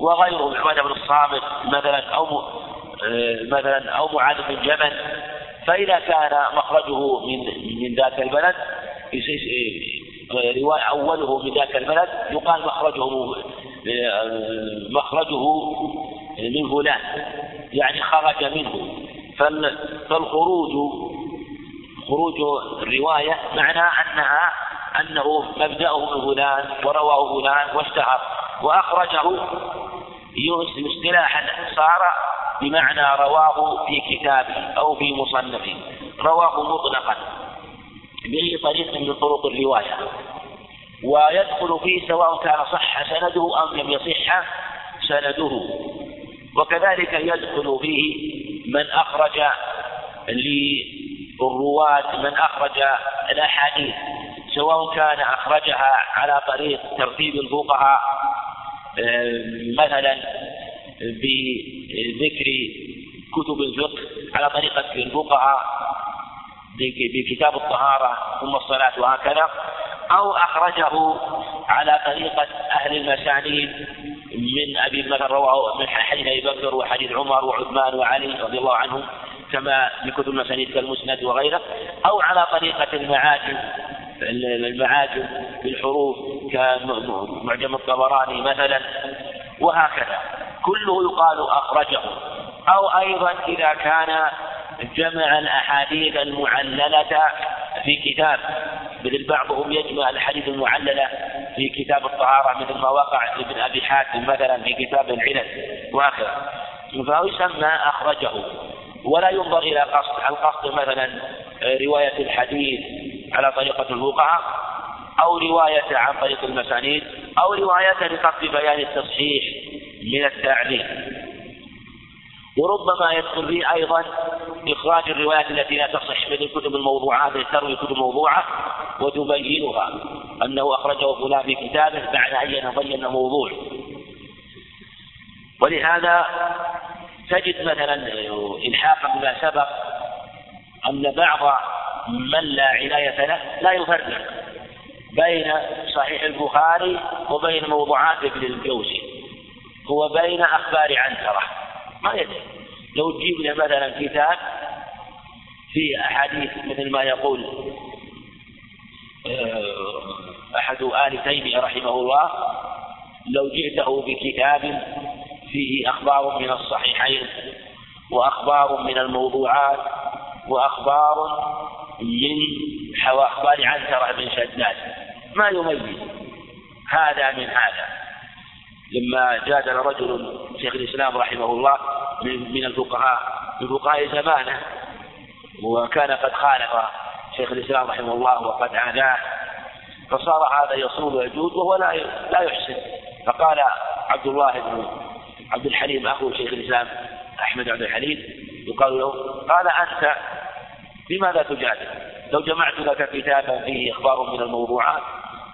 وغيرهم عبادة بن الصامت مثلا أو مثلا أو معاذ بن جبل. فإذا كان مخرجه من من ذاك البلد رواية أوله من ذاك البلد يقال مخرجه مخرجه من فلان يعني خرج منه. فالخروج خروج الرواية معناه أنها أنه مبدأه من فلان ورواه فلان واشتهر وأخرجه اصطلاحا صار بمعنى رواه في كتابه أو في مصنفه. رواه مطلقا بأي طريق من طرق الرواية. ويدخل فيه سواء كان صح سنده أم لم يصح سنده. وكذلك يدخل فيه من أخرج للرواة من أخرج الأحاديث. سواء كان أخرجها على طريق ترتيب الفقهاء آه، مثلا بذكر كتب الفقه على طريقة الفقهاء بكتاب الطهارة ثم الصلاة وهكذا أو أخرجه على طريقة أهل المسانيد من أبي مثلا رواه من حديث أبي بكر وحديث عمر وعثمان وعلي رضي الله عنهم كما في كتب المسانيد كالمسند وغيره أو على طريقة المعاجم المعاجم بالحروف كمعجم الطبراني مثلا وهكذا. كله يقال أخرجه. أو أيضا إذا كان جمع الأحاديث المعللة في كتاب مثل بعضهم يجمع الأحاديث المعللة في كتاب الطهارة مثل ما وقع لابن أبي حاتم مثلا في كتاب العلل وهكذا. فهو يسمى أخرجه. ولا ينظر إلى قصد. القصد مثلا رواية الحديث على طريقة الفقهاء أو رواية عن طريق المسانيد أو رواية لقصد بيان التصحيح من التعليم. وربما يدخل فيه أيضا إخراج الروايات التي لا تصح من الكتب الموضوعات تروي كتب موضوعة وتبينها أنه أخرجه فلان في كتابه بعد أن بين موضوع ولهذا تجد مثلا إلحاقا بما سبق أن بعض من لا عناية له لا يفرق بين صحيح البخاري وبين موضوعات ابن الجوزي. هو بين أخبار عنترة. ما يدري. لو تجيب له مثلا كتاب في أحاديث مثل ما يقول آه، أحد آل تيمية رحمه الله لو جئته بكتاب فيه أخبار من الصحيحين وأخبار من الموضوعات وأخبار من أخبار عنترة بن شداد. ما يميز هذا من هذا؟ لما جادل رجل شيخ الإسلام رحمه الله من الفقهاء من فقهاء زمانه وكان قد خالف شيخ الإسلام رحمه الله وقد عاداه فصار هذا يصول ويجود وهو لا لا يحسن. فقال عبد الله بن عبد الحليم أخو شيخ الإسلام أحمد عبد الحليم يقال له قال أنت لماذا تجادل؟ لو جمعت لك كتابا فيه إخبار من الموضوعات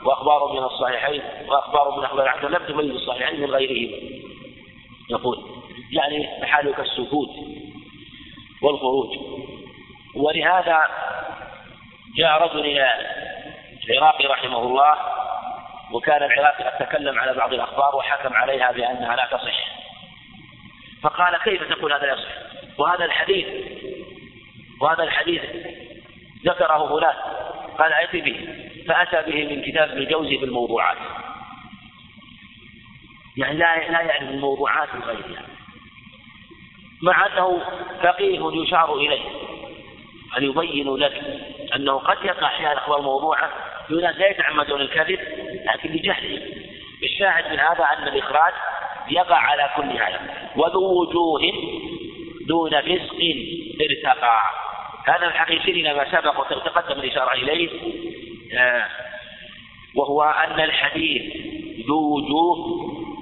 وأخبار من الصحيحين وأخبار من أخبار العدل لم تميز الصحيحين من غيرهما. يقول يعني حالك السكوت والخروج. ولهذا جاء رجل إلى العراقي رحمه الله وكان العراقي قد تكلم على بعض الأخبار وحكم عليها بأنها لا تصح. فقال كيف تقول هذا يصح؟ وهذا الحديث وهذا الحديث ذكره فلان قال ائت به فأتى به من كتاب ابن الجوزي في الموضوعات يعني لا لا يعرف الموضوعات من غيرها مع أنه فقيه يشار إليه أن يبين لك أنه قد يقع أحيانا أخبار موضوعة ناس لا يتعمدون الكذب لكن لجهلهم الشاهد من هذا أن الإخراج يقع على كل هذا وذو وجوه دون فسق ارتقى هذا الحقيقي إلى ما سبق وتقدم الإشارة إليه آه، وهو أن الحديث ذو وجوه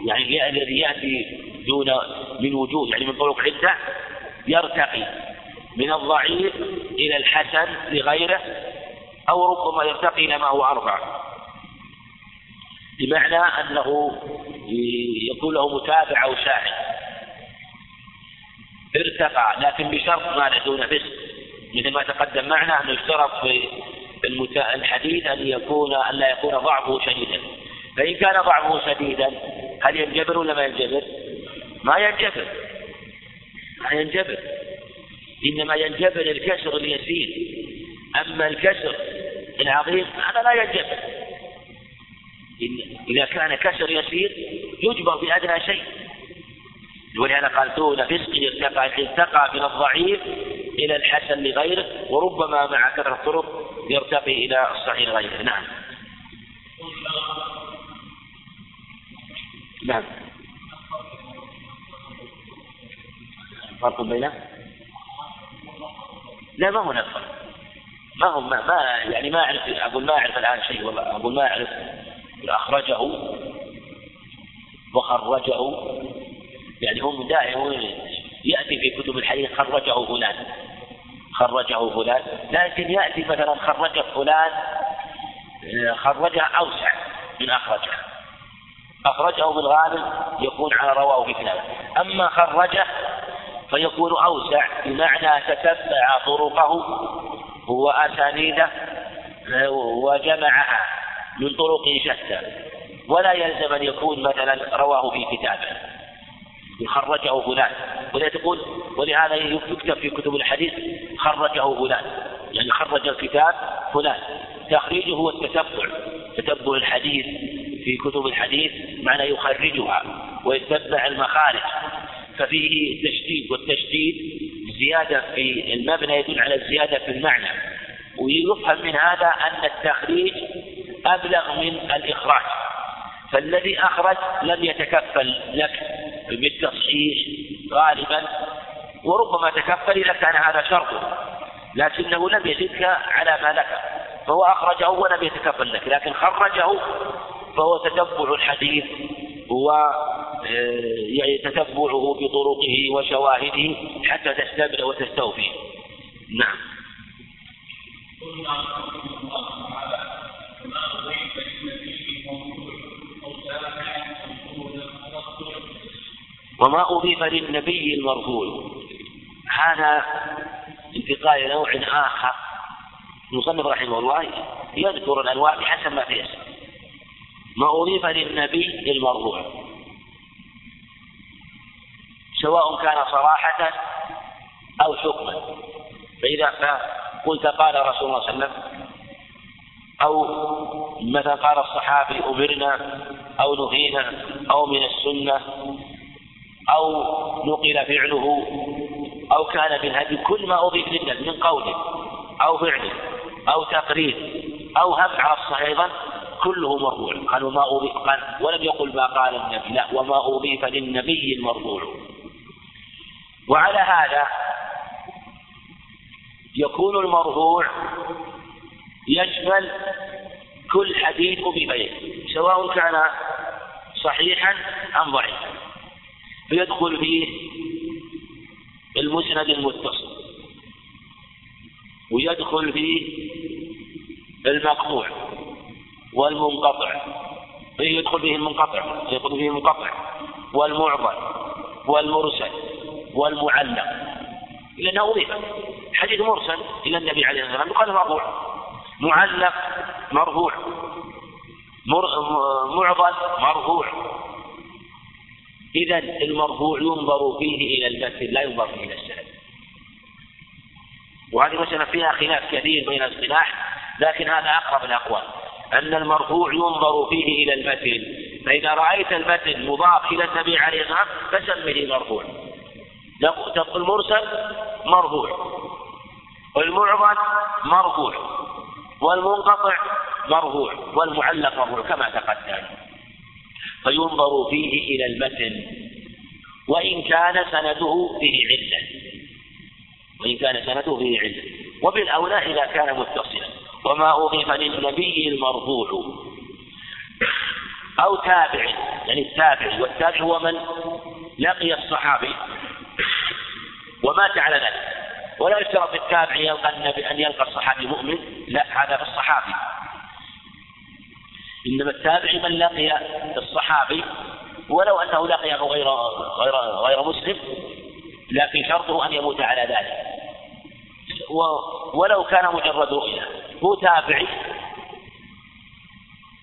يعني الذي يأتي دون من وجوه يعني من طرق عدة يرتقي من الضعيف إلى الحسن لغيره أو ربما يرتقي إلى ما هو أربع. بمعنى أنه يكون له متابع أو شاهد. ارتقى لكن بشرط ما دون فسق. مثل ما تقدم معنا أنه يشترط في الحديث أن يكون أن لا يكون ضعفه شديدا. فإن كان ضعفه شديدا هل ينجبر ولا ما ينجبر؟ ما ينجبر. ما ينجبر. إنما ينجبر الكسر اليسير. أما الكسر العظيم هذا لا ينجبر. إذا كان كسر يسير يجبر بأدنى شيء. ولهذا قال دون فسق ارتقى ارتقى من الضعيف إلى الحسن لغيره وربما مع كثرة الطرق يرتقي إلى الصحيح لغيره. نعم. نعم. فرق بينه؟ لا ما هناك فرق ما هو ما, ما يعني ما أعرف أقول ما أعرف الآن شيء والله أقول ما أعرف. أخرجه وخرجه يعني هم دائما يأتي في كتب الحديث خرجه فلان خرجه فلان لكن يأتي مثلا خرجه فلان خرجه أوسع من أخرجه. أخرجه بالغالب يكون على رواه في كتابه أما خرجه فيكون أوسع بمعنى تتبع طرقه وأسانيده وجمعها من طرق شتى. ولا يلزم أن يكون مثلا رواه في كتابه. خرجه فلان. ولا تقول ولهذا يكتب في كتب الحديث خرجه فلان. يعني خرج الكتاب فلان. تخريجه هو التتبع. تتبع الحديث. في كتب الحديث معنى يخرجها ويتبع المخارج. ففيه تشديد والتشديد زيادة في المبنى يدل على الزيادة في المعنى. ويفهم من هذا أن التخريج أبلغ من الإخراج. فالذي أخرج لم يتكفل لك. بالتصحيح غالبا وربما تكفل إذا كان هذا شرطه لكنه لم يزدك على ما ذكر فهو أخرجه ولم يتكفل لك لكن خرجه فهو تتبع الحديث و آه، يعني تتبعه بطرقه وشواهده حتى تستبر وتستوفي. نعم. وما أضيف للنبي المرفوع هذا انتقال نوع آخر. المصنف رحمه الله يذكر الأنواع بحسب ما في اسم ما أضيف للنبي المرفوع سواء كان صراحة أو حكما. فإذا قلت قال رسول الله صلى الله عليه وسلم أو مثلا قال الصحابي أمرنا أو نهينا أو من السنة أو نقل فعله أو كان بالهدي كل ما أضيف للنبي من قول أو فعل أو تقرير أو هم على الصحيح أيضا كله مرفوع. قال وما أضيف قال ولم يقل ما قال النبي لا وما أضيف للنبي المرفوع. وعلى هذا يكون المرفوع يشمل كل حديث إليه سواء كان صحيحا أم ضعيفا. فيدخل فيه المسند المتصل ويدخل فيه المقطوع والمنقطع. يدخل فيه المنقطع؟ يدخل فيه المنقطع. والمعضل والمرسل والمعلق. لأنه أضيف حديث مرسل إلى النبي عليه الصلاة والسلام. يقال مرفوع. معلق مرفوع. معضل مرفوع. إذا المرفوع ينظر فيه إلى المتن لا ينظر فيه إلى السند وهذه مسألة فيها خلاف كثير بين الاصطلاح لكن هذا أقرب الأقوال. أن المرفوع ينظر فيه إلى المتن فإذا رأيت المتن مضاف إلى النبي عليه الصلاة والسلام فسمه مرفوع تقول المرسل مرفوع. والمعضل مرفوع. والمنقطع مرفوع. والمعلق مرفوع كما تقدم. فينظر فيه إلى المتن وإن كان سنده فيه علة وإن كان سنده فيه علة وبالأولى إذا كان متصلا. وما أضيف للنبي المرفوع. أو تابع. يعني التابع. والتابع هو من لقي الصحابي. ومات على ذلك. ولا يشترط التابع يلقى النبي أن يلقى الصحابي مؤمن. لا هذا في الصحابي. إنما التابع من لقي الصحابي ولو أنه لقيه غير غير غير مسلم لكن شرطه أن يموت على ذلك. ولو كان مجرد رؤية هو تابعي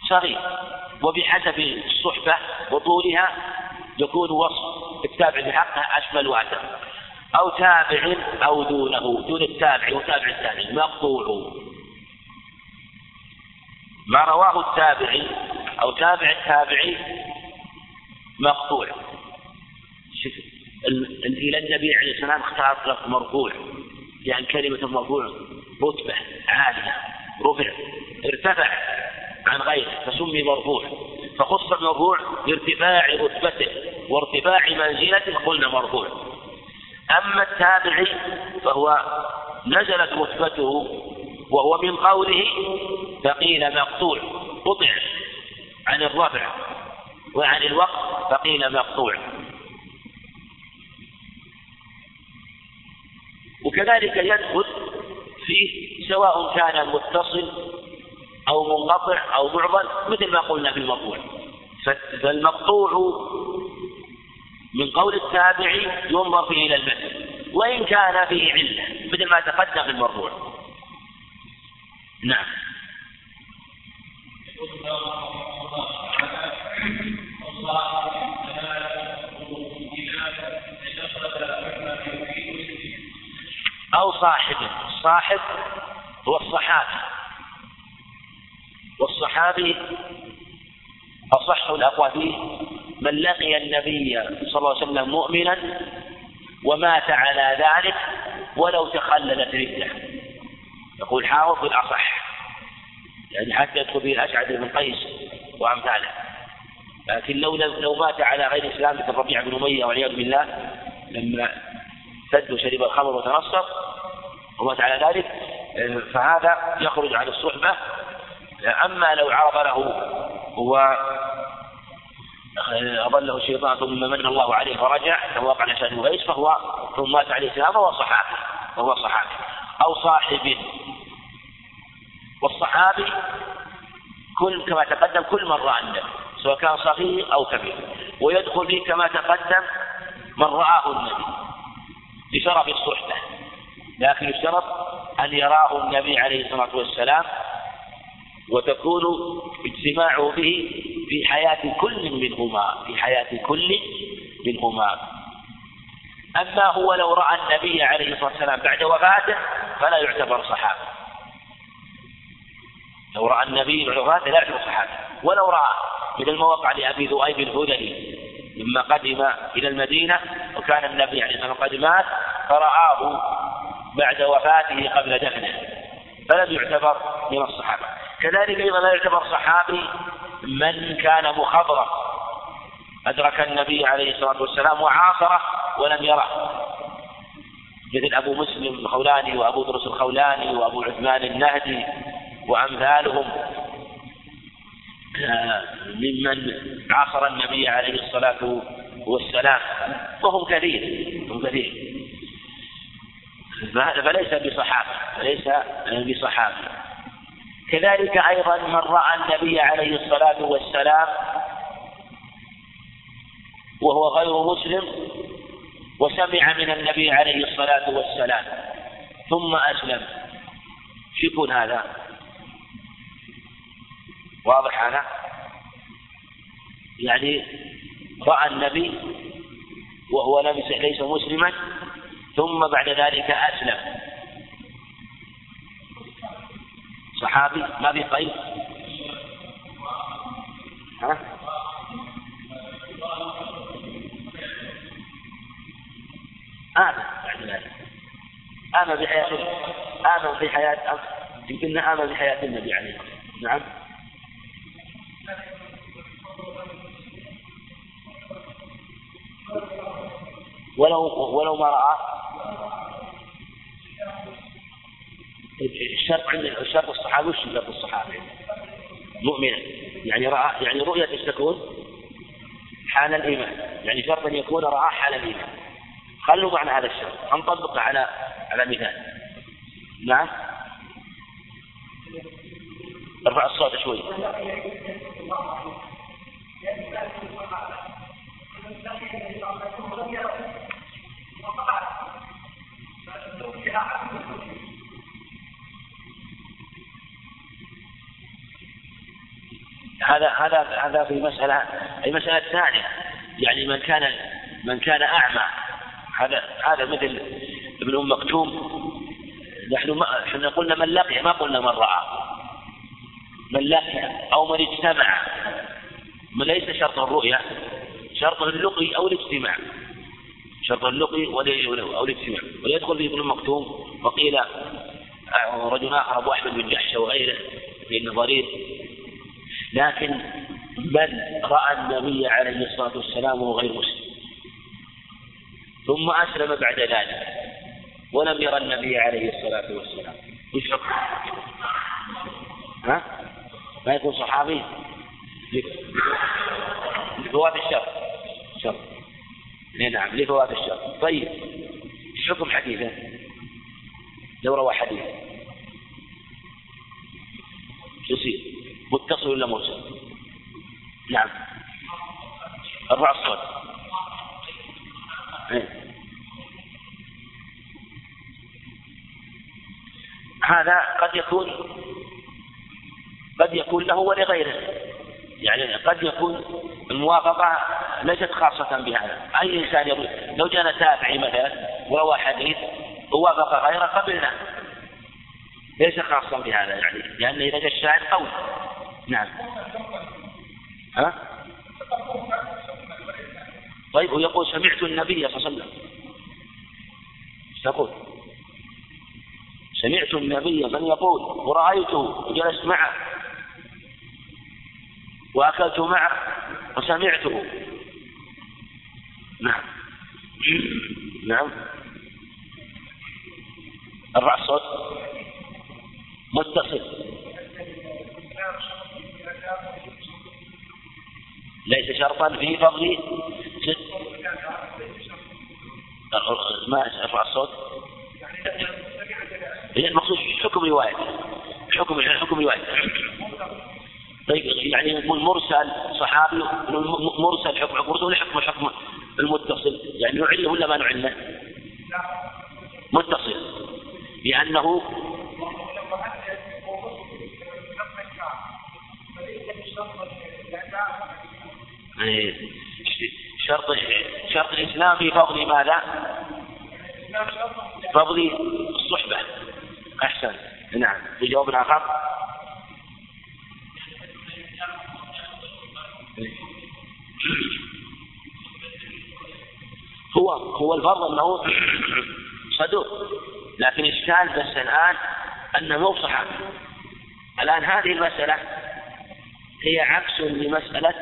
صغير وبحسب الصحبة وطولها يكون وصف التابع بحقه أشمل وأتم. أو تابع أو دونه دون التابع وتابع التابع مقطوع. ما رواه التابعي أو تابع التابعي مقطوع. إلى النبي عليه السلام اختار لفظ مرفوع يعني كلمة المرفوع رتبة عالية رفع ارتفع عن غيره فسمي مرفوع. فخص المرفوع بارتفاع رتبته وارتفاع منزلته قلنا مرفوع. أما التابعي فهو نزلت رتبته وهو من قوله فقيل مقطوع قطع عن الرفع وعن الوقت فقيل مقطوع. وكذلك يدخل فيه سواء كان متصل أو منقطع أو معضل مثل ما قلنا في المرفوع فالمقطوع من قول التابع ينظر فيه إلى المتن وإن كان فيه علة مثل ما تقدم في المرفوع نعم. أو صاحب الصاحب هو الصحابي. والصحابي أصح الأقوى فيه من لقي النبي صلى الله عليه وسلم مؤمنا ومات على ذلك ولو تخللت رده يقول حافظ بالأصح يعني حتى يدخل به الأشعث بن قيس وأمثاله. لكن لو لو مات على غير الإسلام مثل ربيع بن أمية والعياذ بالله لما سد وشرب الخمر وتنصر ومات على ذلك فهذا يخرج عن الصحبة. أما لو عرض له و أضله الشيطان ثم من الله عليه فرجع فوقع لسان غيث فهو ثم مات عليه السلام فهو صحابي فهو صحابي. أو صاحب. والصحابي كل كما تقدم كل من رأى النبي سواء كان صغير أو كبير. ويدخل فيه كما تقدم من رآه النبي. بشرف الصحبة. لكن يشترط أن يراه النبي عليه الصلاة والسلام وتكون اجتماعه به في حياة كل منهما في حياة كل منهما. أما هو لو رأى النبي عليه الصلاة والسلام بعد وفاته فلا يعتبر صحابي لو رأى النبي بعد وفاته لا يعتبر صحابي ولو رأى من المواقع لأبي ذؤيب الهذلي لما قدم إلى المدينة وكان النبي عليه الصلاة والسلام قد مات فرآه بعد وفاته قبل دفنه. فلم يعتبر من الصحابة. كذلك أيضا لا يعتبر صحابي من كان مخضرا أدرك النبي عليه الصلاة والسلام وعاصره ولم يره. مثل أبو مسلم الخولاني وأبو درس الخولاني وأبو عثمان النهدي وأمثالهم. آه، ممن عاصر النبي عليه الصلاة والسلام. وهم كثير هم كثير. فليس بصحابة فليس بصحابة. كذلك أيضا من رأى النبي عليه الصلاة والسلام وهو غير مسلم وسمع من النبي عليه الصلاة والسلام ثم أسلم يكون هذا؟ واضح هذا؟ يعني رأى النبي وهو ليس مسلما ثم بعد ذلك أسلم صحابي ما في قيد ها؟ آمن بعد ذلك آمن بحياة آمن بحياة يمكن آمن بحياة النبي عليه الصلاة نعم. ولو ولو ما رأى. الشرط عند شرط الصحابي وش شرط الصحابي؟ مؤمنا يعني رأى يعني رؤية تكون؟ حال الإيمان. يعني شرط أن يكون رأى حال الإيمان. خلوا معنا هذا الشرط. نطبقه على على مثال. نعم. ارفع الصوت شوي. هذا هذا هذا في مسألة المسألة الثانية يعني من كان من كان أعمى هذا هذا مثل ابن أم مكتوم. نحن ما إحنا قلنا من لقي ما قلنا من رأى. من لقي أو من اجتمع. من ليس شرط الرؤية شرط اللقي أو الاجتماع. شرط اللقي أو الاجتماع. ويدخل في ابن مكتوم وقيل رجل آخر أبو أحمد بن جحش وغيره في النظرير لكن من رأى النبي عليه الصلاة والسلام وهو غير مسلم؟ ثم أسلم بعد ذلك ولم يرى النبي عليه الصلاة والسلام. وش ها؟ ما يكون صحابي؟ لفوات الشر. شر. نعم لفوات الشر. طيب حكم حديثه؟ لو روى حديث. يصير؟ متصل ولا مرسل؟ نعم. أرفع الصوت. هذا قد يكون قد يكون له ولغيره. يعني قد يكون الموافقة ليست خاصة بهذا. أي إنسان يروي لو جاءنا تابعي مثلا وروى حديث ووافق غيره قبلنا. ليس خاصا بهذا يعني لأن إذا جاء الشاهد قول. نعم. ها؟ طيب ويقول سمعت النبي صلى الله عليه وسلم. يقول سمعت النبي من يقول ورأيته وجلست معه وأكلت معه وسمعته. نعم. نعم. الصوت. متصل. ليس شرطا في فضل ما أرفع الصوت. هي المقصود حكم رواية. حكم حكم رواية. طيب يعني مرسل صحابي مرسل حكم حكم مرسل حكم حكم المتصل. يعني نعله ولا ما نعله؟ متصل. لأنه إيه. شرط شرط الإسلام في فضل ماذا؟ فضل الصحبة. أحسن. نعم. في جواب آخر. هو هو الفرض أنه صدوق. لكن إشكال بس الآن أنه مو صحابي الآن هذه المسألة هي عكس لمسألة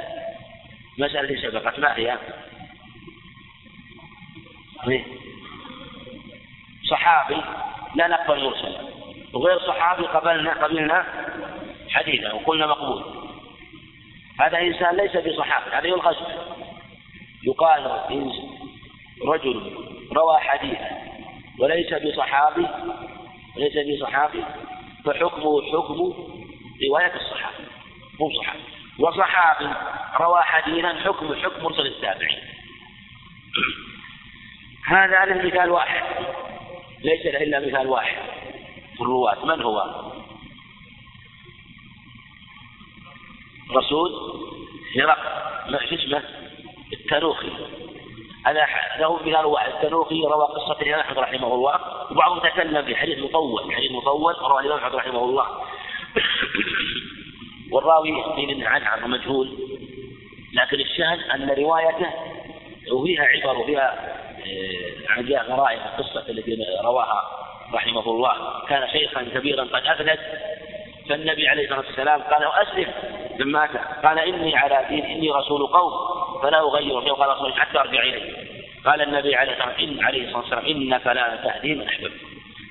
مسألة سبقت ما هي؟ صحابي لا نقبل مرسلا وغير صحابي قبلنا قبلنا حديثه وقلنا مقبول. هذا إنسان ليس بصحابي هذا يلغز يقال رجل روى حديثا وليس بصحابي وليس بصحابي فحكمه حكم رواية الصحابي مو صحابي. وصحابي روى حديثا حكم حكم مرسل التابعين هذا على مثال واحد. ليس له إلا مثال واحد في الرواة. من هو؟ رسول هرقل. شو اسمه؟ التنوخي هذا له مثال واحد. التنوخي روى قصة الإمام أحمد رحمه الله. وبعضهم تكلم في حديث مطول. حديث مطول روى الإمام أحمد رحمه الله. والراوي قيل عنه مجهول لكن الشاهد أن روايته وفيها عبر وفيها عن جاء غرائب القصة التي رواها رحمه الله. كان شيخا كبيرا قد أفلت فالنبي عليه الصلاة والسلام قال أسلم لما مات. قال إني على دين إني رسول قوم فلا أغير فيه قال رسول حتى أرجع إليه. قال النبي عليه الصلاة والسلام إنك لا تهدي من أحببت.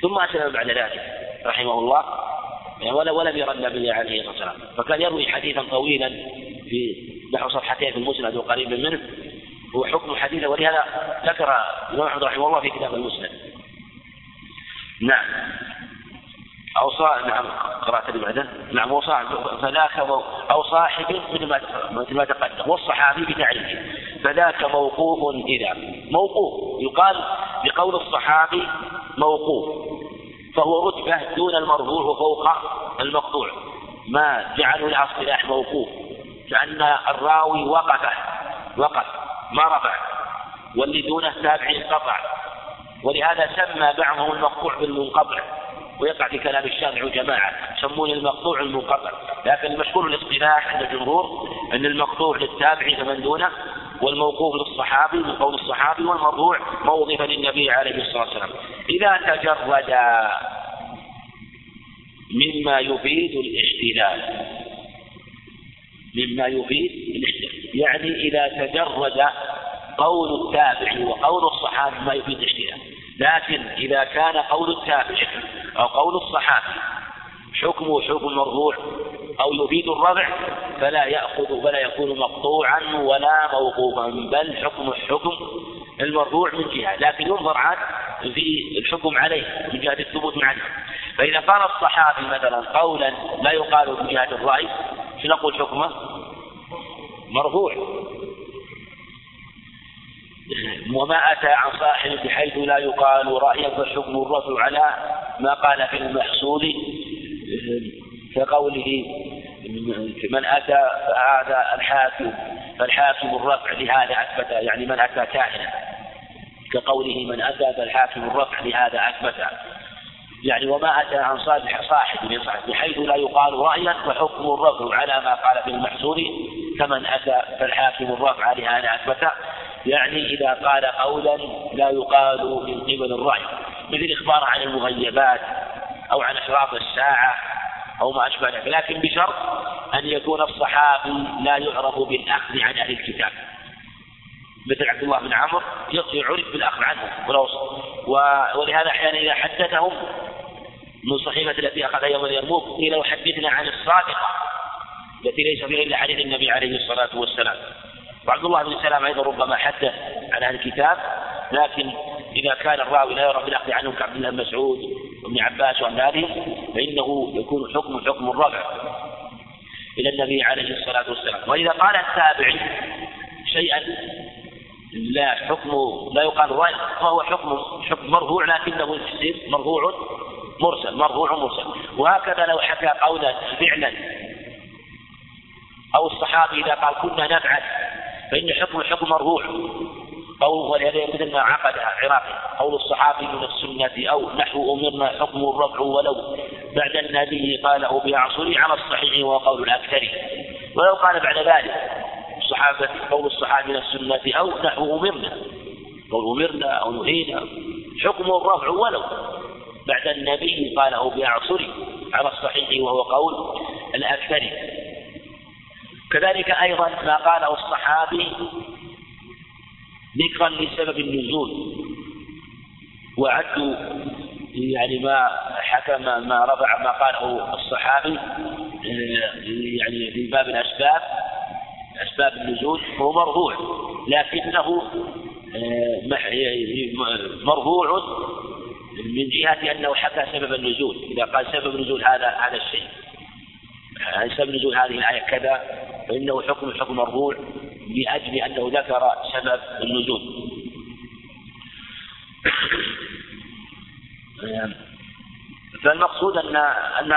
ثم أسلم بعد ذلك رحمه الله. ولا ولم يرى النبي عليه الصلاة والسلام. فكان يروي حديثا طويلا في نحو صفحتين في المسند وقريب منه. هو حكم حديثه ولهذا ذكر الإمام أحمد رحمه الله في كتاب المسند. نعم. أو صاحب نعم قرأت اللي بعده نعم وصاحب فذاك أو صاحب مثل ما مثل ما تقدم. والصحابي بتعريفه. فذاك موقوف إذا. موقوف. يقال بقول الصحابي موقوف. فهو رتبة دون المرفوع وفوق المقطوع. ما جعلوا لها اصطلاح موقوف. كأن الراوي وقف وقف ما رفع. واللي دونه تابع انقطع. ولهذا سمى بعضهم المقطوع بالمنقطع. ويقع في كلام الشافعي وجماعة يسمون المقطوع المنقطع. لكن المشهور الاصطلاح عند الجمهور أن المقطوع للتابع فمن دونه والموقوف للصحابي من قول الصحابي والمرفوع موظفا للنبي عليه الصلاة والسلام. إذا تجرد مما يفيد الاحتلال. مما يفيد الاحتلال. يعني إذا تجرد قول التابع وقول الصحابي ما يفيد الاحتلال. لكن إذا كان قول التابع أو قول الصحابي حكمه حكم المرفوع أو يفيد الرفع فلا يأخذ فلا يكون مقطوعا ولا موقوفا بل حكم حكم المرفوع من جهة. لكن ينظر عاد في الحكم عليه من جهة الثبوت عنه فإذا قال الصحابي مثلا قولا لا يقال من جهة الرأي نقول حكمه؟ مرفوع. وما أتى عن صاحب بحيث لا يقال رأيا فالحكم الرفع على ما قال في المحصول كقوله من أتى فهذا الحاكم فالحاكم الرفع لهذا أثبت يعني من أتى كاهنا كقوله من أتى فالحاكم الرفع لهذا أثبت. يعني وما أتى عن صالح صاحب صاحب بحيث لا يقال رأيا فحكم الرفع على ما قال في المحصول كمن أتى فالحاكم الرفع لهذا أثبت. يعني إذا قال قولا لا يقال من قبل الرأي مثل إخبار عن المغيبات أو عن أشراط الساعة أو ما أشبه ذلك لكن بشرط أن يكون الصحابي لا يعرف بالأخذ عن أهل الكتاب. مثل عبد الله بن عمرو يعرف بالأخذ عنه ولهذا أحيانا إذا حدثهم من صحيفة التي أخذها يوم اليرموك قيل وحدثنا عن الصادقة التي ليس فيها إلا حديث النبي عليه الصلاة والسلام. وعبد الله بن سلام أيضا ربما حدث عن أهل الكتاب لكن إذا كان الراوي لا يرى بالأخذ عنه كعبد الله بن مسعود وابن عباس وأمثاله فإنه يكون حكم حكم الرفع إلى النبي عليه الصلاة والسلام. وإذا قال التابعي شيئا لا حكم لا يقال رأي فهو حكم حكم مرفوع لكنه مرفوع مرسل مرفوع مرسل. وهكذا لو حكى قولا فعلا. أو الصحابي إذا قال كنا نفعل فإن حكم حكم مرفوع. قول ولهذا مثل ما عقدها عراقي قول الصحابي من السنة أو نحو أمرنا حكم الرفع ولو. بعد النبي قاله بعصري على الصحيح وهو قول الأكثر. ولو قال بعد ذلك الصحابة قول الصحابي من السنة أو نحو أمرنا. قول أمرنا أو نهينا حكم الرفع ولو. بعد النبي قاله بعصري على الصحيح وهو قول الأكثر. كذلك أيضا ما قاله الصحابي ذكرا لسبب النزول. وعدوا يعني ما حكم ما رفع ما قاله الصحابي يعني في باب الأسباب أسباب النزول هو مرفوع لكنه مرفوع من جهة أنه حكى سبب النزول إذا قال سبب النزول هذا هذا الشيء. سبب نزول هذه الآية كذا فإنه حكم حكم مرفوع لأجل أنه ذكر سبب النزول. فالمقصود أن أن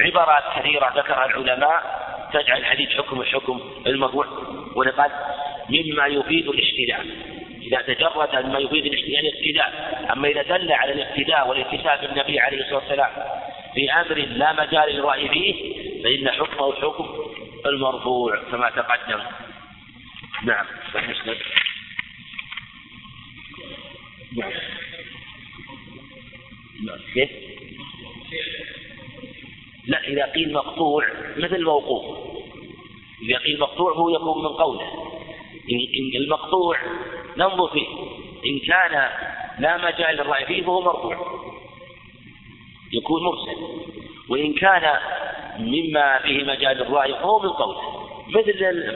عبارات كثيرة ذكرها العلماء تجعل الحديث حكم حكم المرفوع ونقال مما يفيد الاشتداد إذا تجرد مما يفيد الاقتداء أما إذا دل على الاقتداء والاتساب بالنبي عليه الصلاة والسلام في أمر لا مجال للرأي فيه فإن حكمه حكم المرفوع كما تقدم. نعم. المسند نعم. كيف؟ لا إذا قيل مقطوع مثل موقوف. إذا قيل مقطوع هو يكون من قوله. المقطوع ننظر فيه. إن كان لا مجال للرأي فيه فهو مرفوع. يكون مرسل وإن كان مما فيه مجال الرأي فهو من قول مثل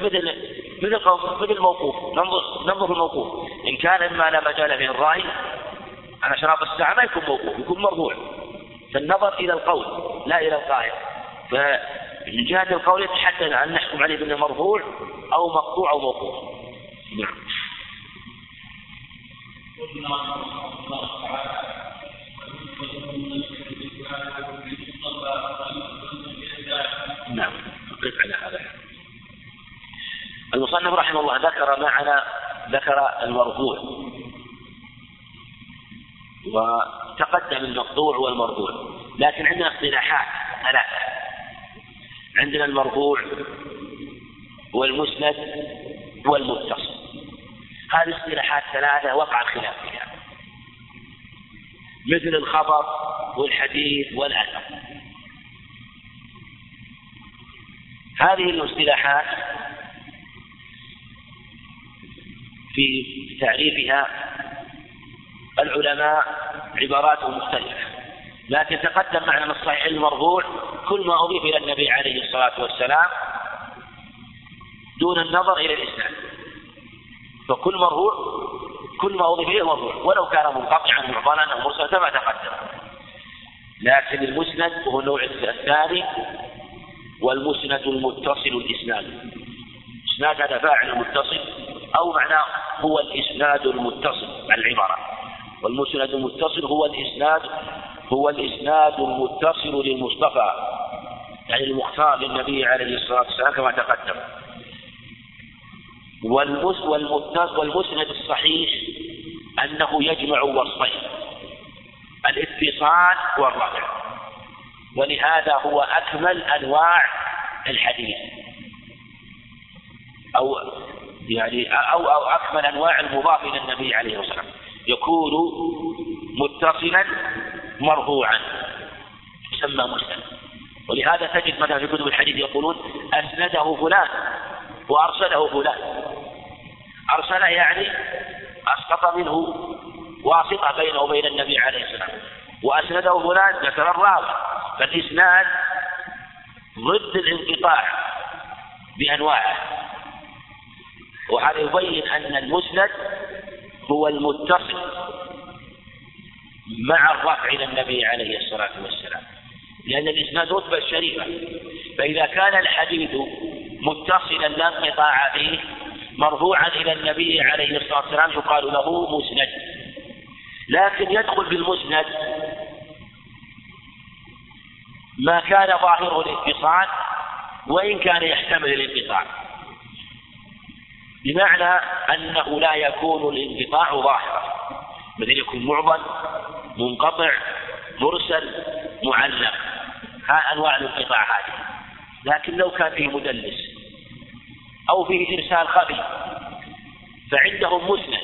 مثل مثل مثل الموقوف. ننظر ننظر في الموقوف. إن كان مما لا مجال فيه الرأي على شراط الساعة ما يكون موقوف يكون مرفوع. فالنظر إلى القول لا إلى القائل. فمن جهة القول يتحدث عن نحكم عليه بأنه مرفوع أو مقطوع أو موقوف. رحمه الله ذكر معنا ذكر المرفوع وتقدم المقطوع والمرفوع لكن عندنا اصطلاحات ثلاثة. عندنا المرفوع والمسند والمتصل. هذه الاصطلاحات ثلاثة وقع الخلاف فيها. مثل الخبر والحديث والأثر. هذه الاصطلاحات في تعريفها العلماء عباراتهم مختلفة. لكن تقدم معنا الصحيح المرفوع كل ما أضيف إلى النبي عليه الصلاة والسلام دون النظر إلى الإسلام. فكل مرفوع كل ما أضيف إليه مرفوع ولو كان منقطعا معضلا أو مرسلا كما تقدم. لكن المسند هو النوع الثاني والمسند المتصل الإسناد إسناد هذا فاعل متصل أو معناه هو الإسناد المتصل العبارة والمسند المتصل هو الإسناد هو الإسناد المتصل للمصطفى يعني المختار للنبي عليه الصلاة والسلام كما تقدم. والمسند الصحيح أنه يجمع وصفين الاتصال والرفع. ولهذا هو أكمل أنواع الحديث. أو يعني أو أو أكمل أنواع المضاف إلى النبي عليه الصلاة والسلام. يكون متصلا مرفوعا. يسمى مسند ولهذا تجد مثلا في كتب الحديث يقولون أسنده فلان وأرسله فلان. أرسله يعني أسقط منه واسطة بينه وبين النبي عليه السلام وأسنده فلان ذكر الراوي. فالإسناد ضد الانقطاع بأنواعه. وهذا يبين أن المسند هو المتصل مع الرفع إلى النبي عليه الصلاة والسلام. لأن الإسناد رتبة شريفة. فإذا كان الحديث متصلا لا انقطاع فيه مرفوعا إلى النبي عليه الصلاة والسلام يقال له مسند. لكن يدخل في المسند ما كان ظاهره الاتصال وإن كان يحتمل الانقطاع بمعنى أنه لا يكون الانقطاع ظاهرا. مثل يكون معضل منقطع مرسل معلق. ها أنواع الانقطاع هذه. لكن لو كان فيه مدلس أو فيه إرسال خفي فعندهم مسند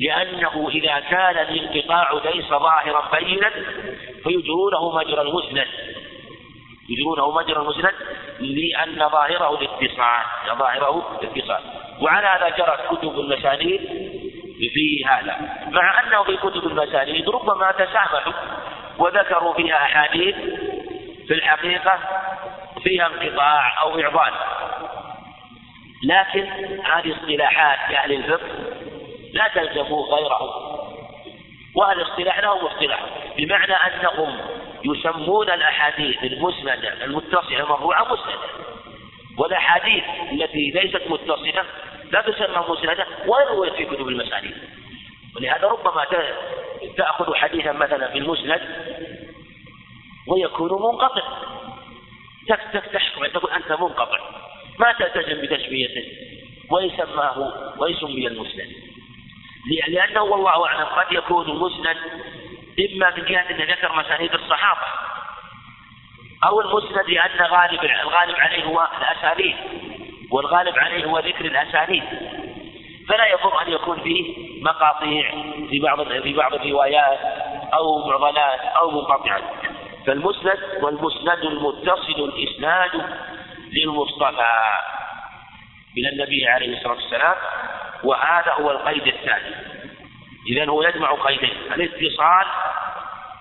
لأنه إذا كان الانقطاع ليس ظاهرا بينا فيجرونه مجرى المسند. يجرونه مجرى المسند لأن ظاهره الاتصال ظاهره الاتصال. وعلى هذا جرت كتب المسانيد في هذا. مع أنه في كتب المسانيد ربما تسامحوا وذكروا فيها أحاديث في الحقيقة فيها انقطاع أو إعضال. لكن هذه اصطلاحات لأهل الفقه لا تلزم غيره وأهل الاصطلاح لهم اصطلاح؟ بمعنى أنهم يسمون الأحاديث المسندة المتصلة المرفوعة مسندة. والأحاديث التي ليست متصلة لا تسمى مسندة ولا رويت في كتب المسانيد ولهذا ربما تأخذ حديثا مثلا في المسند ويكون منقطع. تحكم تقول أنت منقطع. ما تلتزم بتسميته ويسماه ويسمي المسند. لأنه والله أعلم قد يكون المسند إما من جهة أن ذكر مسانيد الصحابة أو المسند لأن غالب الغالب عليه هو الأسانيد والغالب عليه هو ذكر الأسانيد. فلا يضر أن يكون فيه مقاطيع في بعض في بعض الروايات أو معضلات أو منقطعات فالمسند والمسند المتصل الإسناد للمصطفى من النبي عليه الصلاة والسلام وهذا هو القيد الثاني. إذا هو يجمع قيدين الاتصال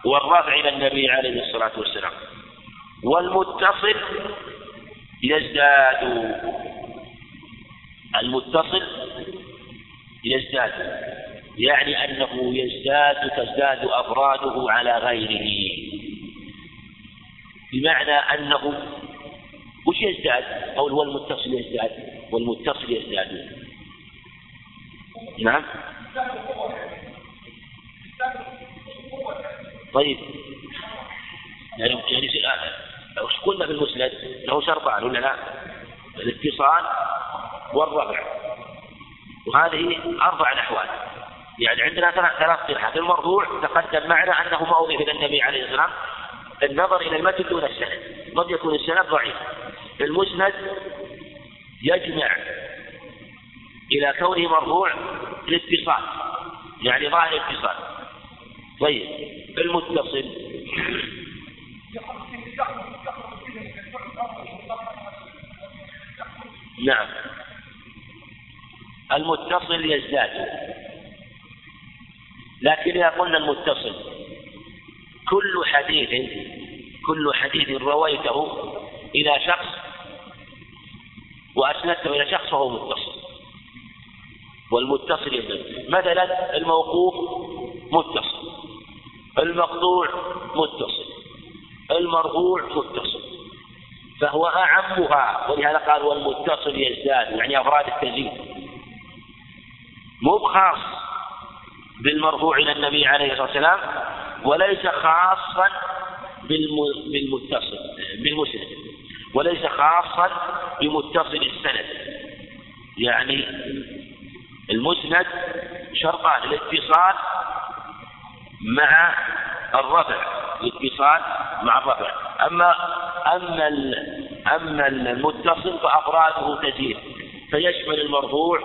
والرفع إلى النبي عليه الصلاة والسلام. والمتصل يزداد. المتصل يزداد. يعني أنه يزداد تزداد أفراده على غيره. بمعنى أنه وش يزداد؟ أو هو المتصل يزداد؟ والمتصل يزداد. نعم. طيب. يعني يعني قلنا في المسند له شرطان ولا لا؟ الاتصال والرفع. وهذه أربع أحوال يعني عندنا ثلاث صفات المرفوع تقدم معنا أنه ما أضيف إلى النبي عليه الصلاة والسلام النظر إلى المتن دون السند. قد يكون السند ضعيف. المسند يجمع إلى كونه مرفوع الاتصال يعني ظاهر الاتصال. طيب المتصل. نعم. المتصل يزداد. لكن إذا قلنا المتصل كل حديث كل حديث رويته إلى شخص وأسندته إلى شخص فهو متصل. والمتصل يزداد مثلا الموقوف متصل. المقطوع متصل. المرفوع متصل. فهو أعمها. ولهذا قال والمتصل يزداد يعني أفراد التزيد مو خاص بالمرفوع إلى النبي عليه الصلاة والسلام وليس خاصا بالمتصل بالمسند. وليس خاصا بمتصل السند. يعني المسند شرطان الاتصال مع الرفع الاتصال مع الرفع أما أما أما المتصل فأفراده تزيد فيشمل المرفوع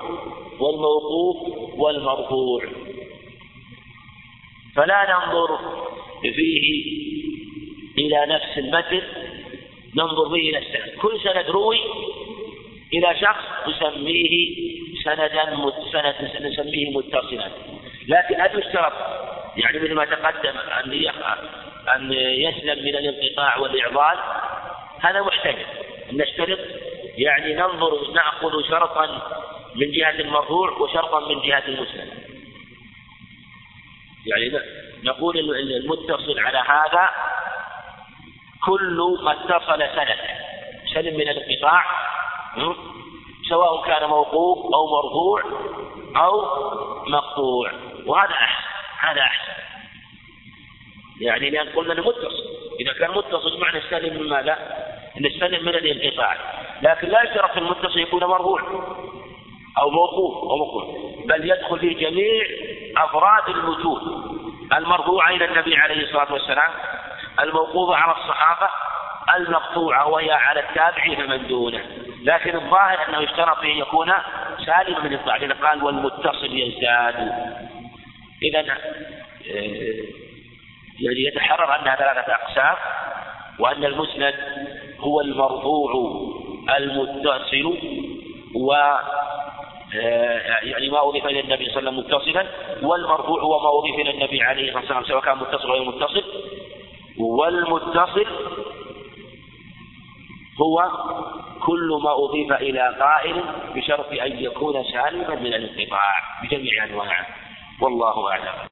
والموقوف والمرفوع. فلا ننظر فيه إلى نفس المتن ننظر به إلى السند كل سند روي إلى شخص نسميه سندا سند نسميه متصلا. لكن هل يشترط يعني مثل ما تقدم أن أن يسلم من الانقطاع والإعضال هذا محتمل. نشترط يعني ننظر نأخذ شرطا من جهة المرفوع وشرطا من جهة المسلم. يعني نقول المتصل على هذا كل ما اتصل سند سلم من الانقطاع سواء كان موقوف أو مرفوع أو مقطوع. وهذا أحسن هذا أحسن. يعني لأن قلنا إنه متصل. إذا كان متصل معنى السلم من ماذا؟ السلم من الانقطاع. لكن لا يشترط في المتصل يكون مرفوع أو موقوف أو موقوف بل يدخل في جميع أفراد الوجود. المرفوعة إلى النبي عليه الصلاة والسلام؟ الموقوفة على الصحابة المقطوعة وهي على التابعين فمن دونه. لكن الظاهر أنه يشترط أن يكون سالما من الضعف. قال والمتصل يزداد. إذا آه، يعني يتحرر أنها ثلاثة أقسام. وأن المسند هو المرفوع المتصل و آه، يعني ما أضيف إلى النبي صلى الله عليه وسلم متصلا. والمرفوع هو ما أضيف إلى النبي عليه الصلاة والسلام سواء كان متصل أو غير متصل. والمتصل هو كل ما أضيف إلى قائل بشرط أن يكون سالما من الانقطاع بجميع أنواعه. والله أعلم.